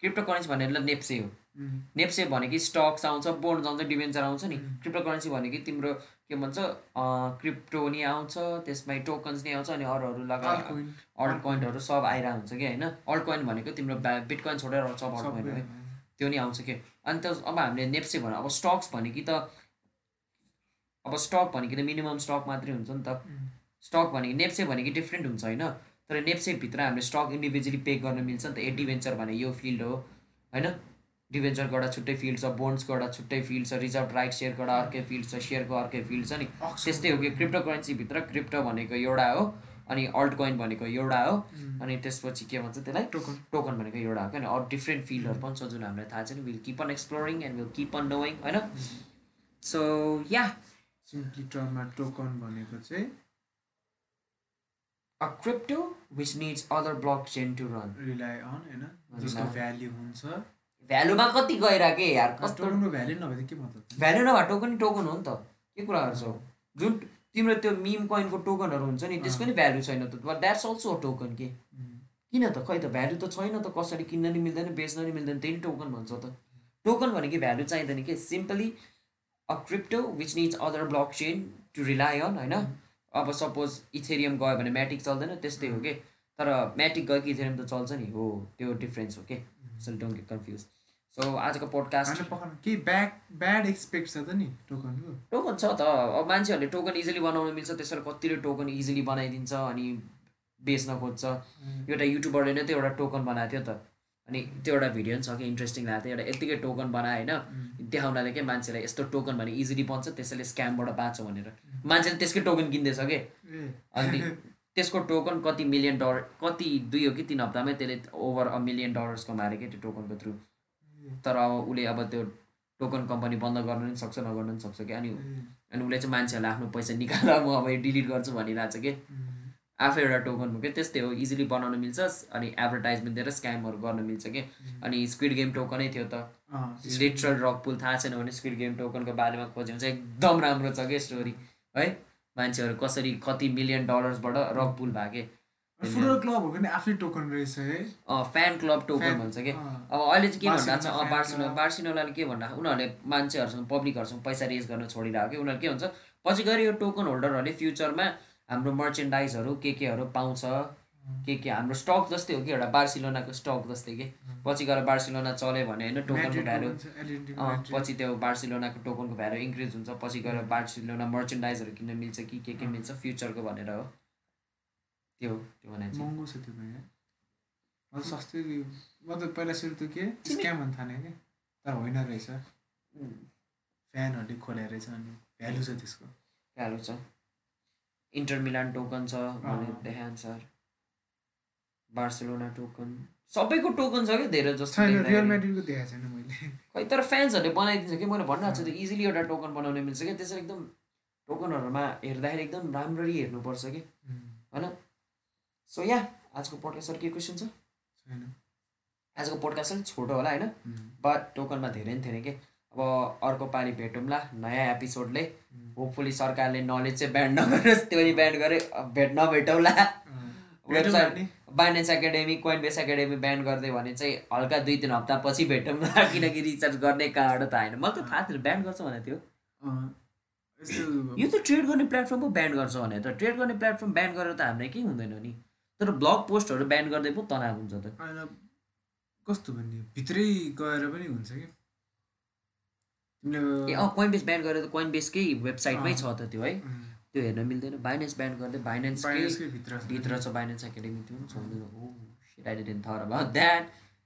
क्रिप्टो करेन्सी भनेर नेप्से हो। उम्, नेप्से भनेको स्टक्स आउँछ बोन्ड्स आउँछ डिभेन्चर आउँछ नि. क्रिप्टो करेन्सी भनेको तिम्रो के भन्छ क्रिप्टो नि आउँछ त्यसमा टोकन्स नि आउँछ अनि अरू अरू लगा altcoin, अल्ट कोइनहरू सब आइरहेको हुन्छ कि होइन? अल्ट कोइन भनेको तिम्रो बिटकोइन छोडेर सब अल्ट कोइन हो? त्यो नि आउँछ कि? अनि त अब हामीले नेप्से भन्यो अब स्टक्स भनेको त अब स्टक भनेको त मिनिमम स्टक मात्रै हुन्छ नि त। उम्, स्टक भनेको नेप्से भनेको डिफ्रेन्ट हुन्छ होइन? तर नेप्सेभित्र हामीले स्टक इन्डिभिजुअली पे गर्न मिल्छ नि त। ए डिभेन्चर भने यो फिल्ड हो होइन? डिभेन्चरको एउटा छुट्टै फिल्ड छ बोन्ड्सको एउटा छुट्टै फिल्ड छ रिजर्भ राइट सेयरको एउटा अर्कै फिल्ड छ सेयरको अर्कै फिल्ड छ नि त्यस्तै हो कि क्रिप्टो करेन्सीभित्र क्रिप्टो भनेको एउटा हो अनि अल्ट कोइन भनेको एउटा हो उम्, अनि त्यसपछि के भन्छ त्यसलाई? टोकन टोकन भनेको एउटा हो क्या अरू डिफ्रेन्ट फिल्डहरू पनि छ जुन हामीलाई थाहा छैन will keep on exploring and will keep on knowing होइन? सो या सिम्पली टर्ममा टोकन भनेको चाहिँ a crypto which needs other blockchain to run rely on होइन जसको भ्याल्यु हुन्छ। भ्यालुमा कति गएर के यार कस्तो? भ्याल्यु नभए के मतलब भ्यालु नभए टोकन टोकन हो नि त। के कुराहरू छ? जुन तिम्रो त्यो मिम कोइनको टोकनहरू हुन्छ नि त्यसको नि भ्यालु छैन त। द्याट्स अल्सो टोकन के? किन त? खै त? भ्यालु त छैन त कसरी किन्न नि मिल्दैन बेच्न नि मिल्दैन त्यही टोकन भन्छ त। टोकन भनेको भ्यालु चाहिँदैन कि? Simply a crypto which needs other blockchain to rely on होइन अब सपोज इथेरियम गयो भने म्याटिक चल्दैन त्यस्तै हो कि? तर म्याटिक गयो कि इथेरियम त चल्छ नि हो त्यो डिफ्रेन्स हो कि? So don't get confuse so आजको पोडकास्ट केही ब्याड ब्याड एक्सपेक्ट छ त नि टोकनको टोकन छ त। अब मान्छेहरूले टोकन इजिली बनाउन मिल्छ त्यसरी कतिले टोकन इजिली बनाइदिन्छ अनि बेच्न खोज्छ। एउटा युट्युबरले नै त्यो एउटा टोकन बनाएको थियो त। अनि त्यो एउटा भिडियो पनि छ कि इन्ट्रेस्टिङ लागेको थियो। एउटा यत्तिकै टोकन बनायो होइन। देखाउनलाई के मान्छेलाई यस्तो टोकन भने इजिली बन्छ त्यसैले स्क्यामबाट बाँच्छ भनेर। मान्छेले त्यसकै टोकन किन्दैछ कि? अनि त्यसको टोकन कति मिलियन डलर कति दुई हो कि तिन हप्तामै त्यसले ओभर अ मिलियन डलर्स कमाएर कि त्यो टोकनको थ्रु तर अब उसले अब त्यो टोकन कम्पनी बन्द गर्न पनि सक्छ नगर्न पनि सक्छ कि अनि अनि उसले चाहिँ मान्छेहरूलाई आफ्नो पैसा निकालेर म अब डिलिट गर्छु भनिरहेको छ कि? आफै एउटा टोकन हो कि? त्यस्तै हो इजिली बनाउन मिल्छ अनि एडभर्टाइजमेन्ट दिएर स्क्यामहरू गर्न मिल्छ कि? अनि स्क्विड गेम टोकनै थियो त। लिटरल रक पुल थाहा छैन भने स्क्विड गेम टोकनको बारेमा खोज्यो भने चाहिँ एकदम राम्रो छ कि स्टोरी है? मान्छेहरू कसरी कति मिलियन डलर्सबाट रक पुल भागे फुटबल क्लबहरूको नि आफ्नै टोकन रहेछ है। फ्यान क्लब टोकन भन्छ कि? अब अहिले चाहिँ के भनिरहेको छ? Barcelona fan Barcino. बार्सिनोलाले के भनिरहेको उनीहरूले मान्छेहरूसँग पब्लिकहरूसँग पैसा रेज गर्न छोडिरहेको कि? उनीहरू के हुन्छ पछि गएर यो टोकन होल्डरहरूले फ्युचरमा हाम्रो मर्चेन्डाइजहरू के केहरू पाउँछ? के के हाम्रो स्टक जस्तै हो कि एउटा बार्सिलोनाको स्टक जस्तै कि? पछि गएर बार्सिलोना चल्यो भने होइन टोकनको भ्यालु। पछि त्यो बार्सिलोनाको टोकनको भ्यालु इन्क्रिज हुन्छ पछि गएर बार्सिलोना मर्चेन्डाइजहरू किन्न मिल्छ कि के के मिल्छ फ्युचरको भनेर हो। त्यो त्यो महँगो छ त्यो सस्तै यो म त पहिला सुरु त के स्क्याम भन्ने थाने कि तर होइन रहेछ। फ्यानहरूले खोले रहेछ अनि भ्यालु छ त्यसको। भ्यालु छ। इन्टर मिलान टोकन छ भने अँ। देखान्छ बार्सिलोना टोकन सबैको टोकन छ कि धेरै जस्तो रियल देखाएको छैन मैले। खै तर फ्यान्सहरूले बनाइदिन्छ कि? मैले भनिरहेको छु इजिली एउटा टोकन बनाउन मिल्छ कि त्यसरी एकदम टोकनहरूमा हेर्दाखेरि एकदम राम्ररी हेर्नुपर्छ कि होइन? सो या आजको पोडकास्ट सर के क्वेसन छ? छैन। आजको पोडकास्ट अलिक छोटो होला होइन? बट टोकनमा धेरै नै धेरै कि अब अर्को पालि भेटौँला नयाँ एपिसोडले होपफुली सरकारले नलेज चाहिँ ब्यान्ड नगरोस् त्यो पनि ब्यान्ड गरे भेट नभेटौँला website Binance academy Coinbase academy ban गरिदियो भने चाहिँ हल्का दुई तिन हप्तापछि भेटौँला किनकि रिचार्ज गर्ने कहाँबाट त आएन। मलाई त थाहा थिएन ब्यान गर्छ भनेको थियो। यो त ट्रेड गर्ने प्लेटफर्म पो ब्यान गर्छ भने त। ट्रेड गर्ने प्लेटफर्म ब्यान गरेर त हामीलाई केही हुँदैन नि। तर ब्लग पोस्टहरू ब्यान गर्दै पो तनाव हुन्छ त। होइन कस्तो भन्ने भित्रै गएर पनि हुन्छ कि? ए अँ कोइन बेस ब्यान गरेर त कोइन बेसकै वेबसाइटमै। छ त त्यो है। त्यो हेर्न मिल्दैन। बाइनेन्स ब्यान गर्दै बाइनेन्सकै भित्र छ। बाइनेन्स एकाडेमी त्यो पनि छोड्दैन हो। That.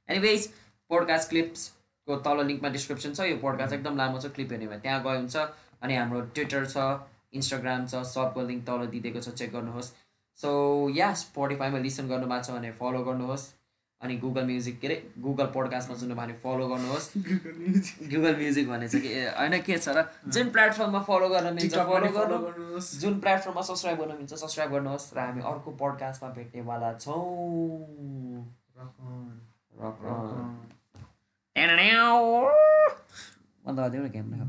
Anyways, पोडकास्ट क्लिप्सको तल लिङ्कमा डिस्क्रिप्सन छ। यो पोडकास्ट एकदम लामो छ क्लिप हेर्ने भयो त्यहाँ गयो हुन्छ। अनि हाम्रो ट्विटर छ इन्स्टाग्राम छ सबको लिङ्क तल दिइदिएको छ चेक गर्नुहोस्। सो या स्पोटिफाईमा लिसन गर्नुभएको छ भने फलो गर्नुहोस्। अनि गुगल म्युजिक के अरे गुगल पोडकास्टमा सुन्नु भने फलो गर्नुहोस् गुगल म्युजिक भने चाहिँ के होइन के छ र जुन प्लेटफर्ममा फलो गर्न मिल्छ फलो गर्नुहोस् जुन प्लेटफर्ममा सब्सक्राइब गर्न मिल्छ सब्सक्राइब गर्नुहोस् र हामी अर्को पोडकास्टमा भेट्नेवाला छौँ Rock on, rock rock on. अन्त क्यामेरा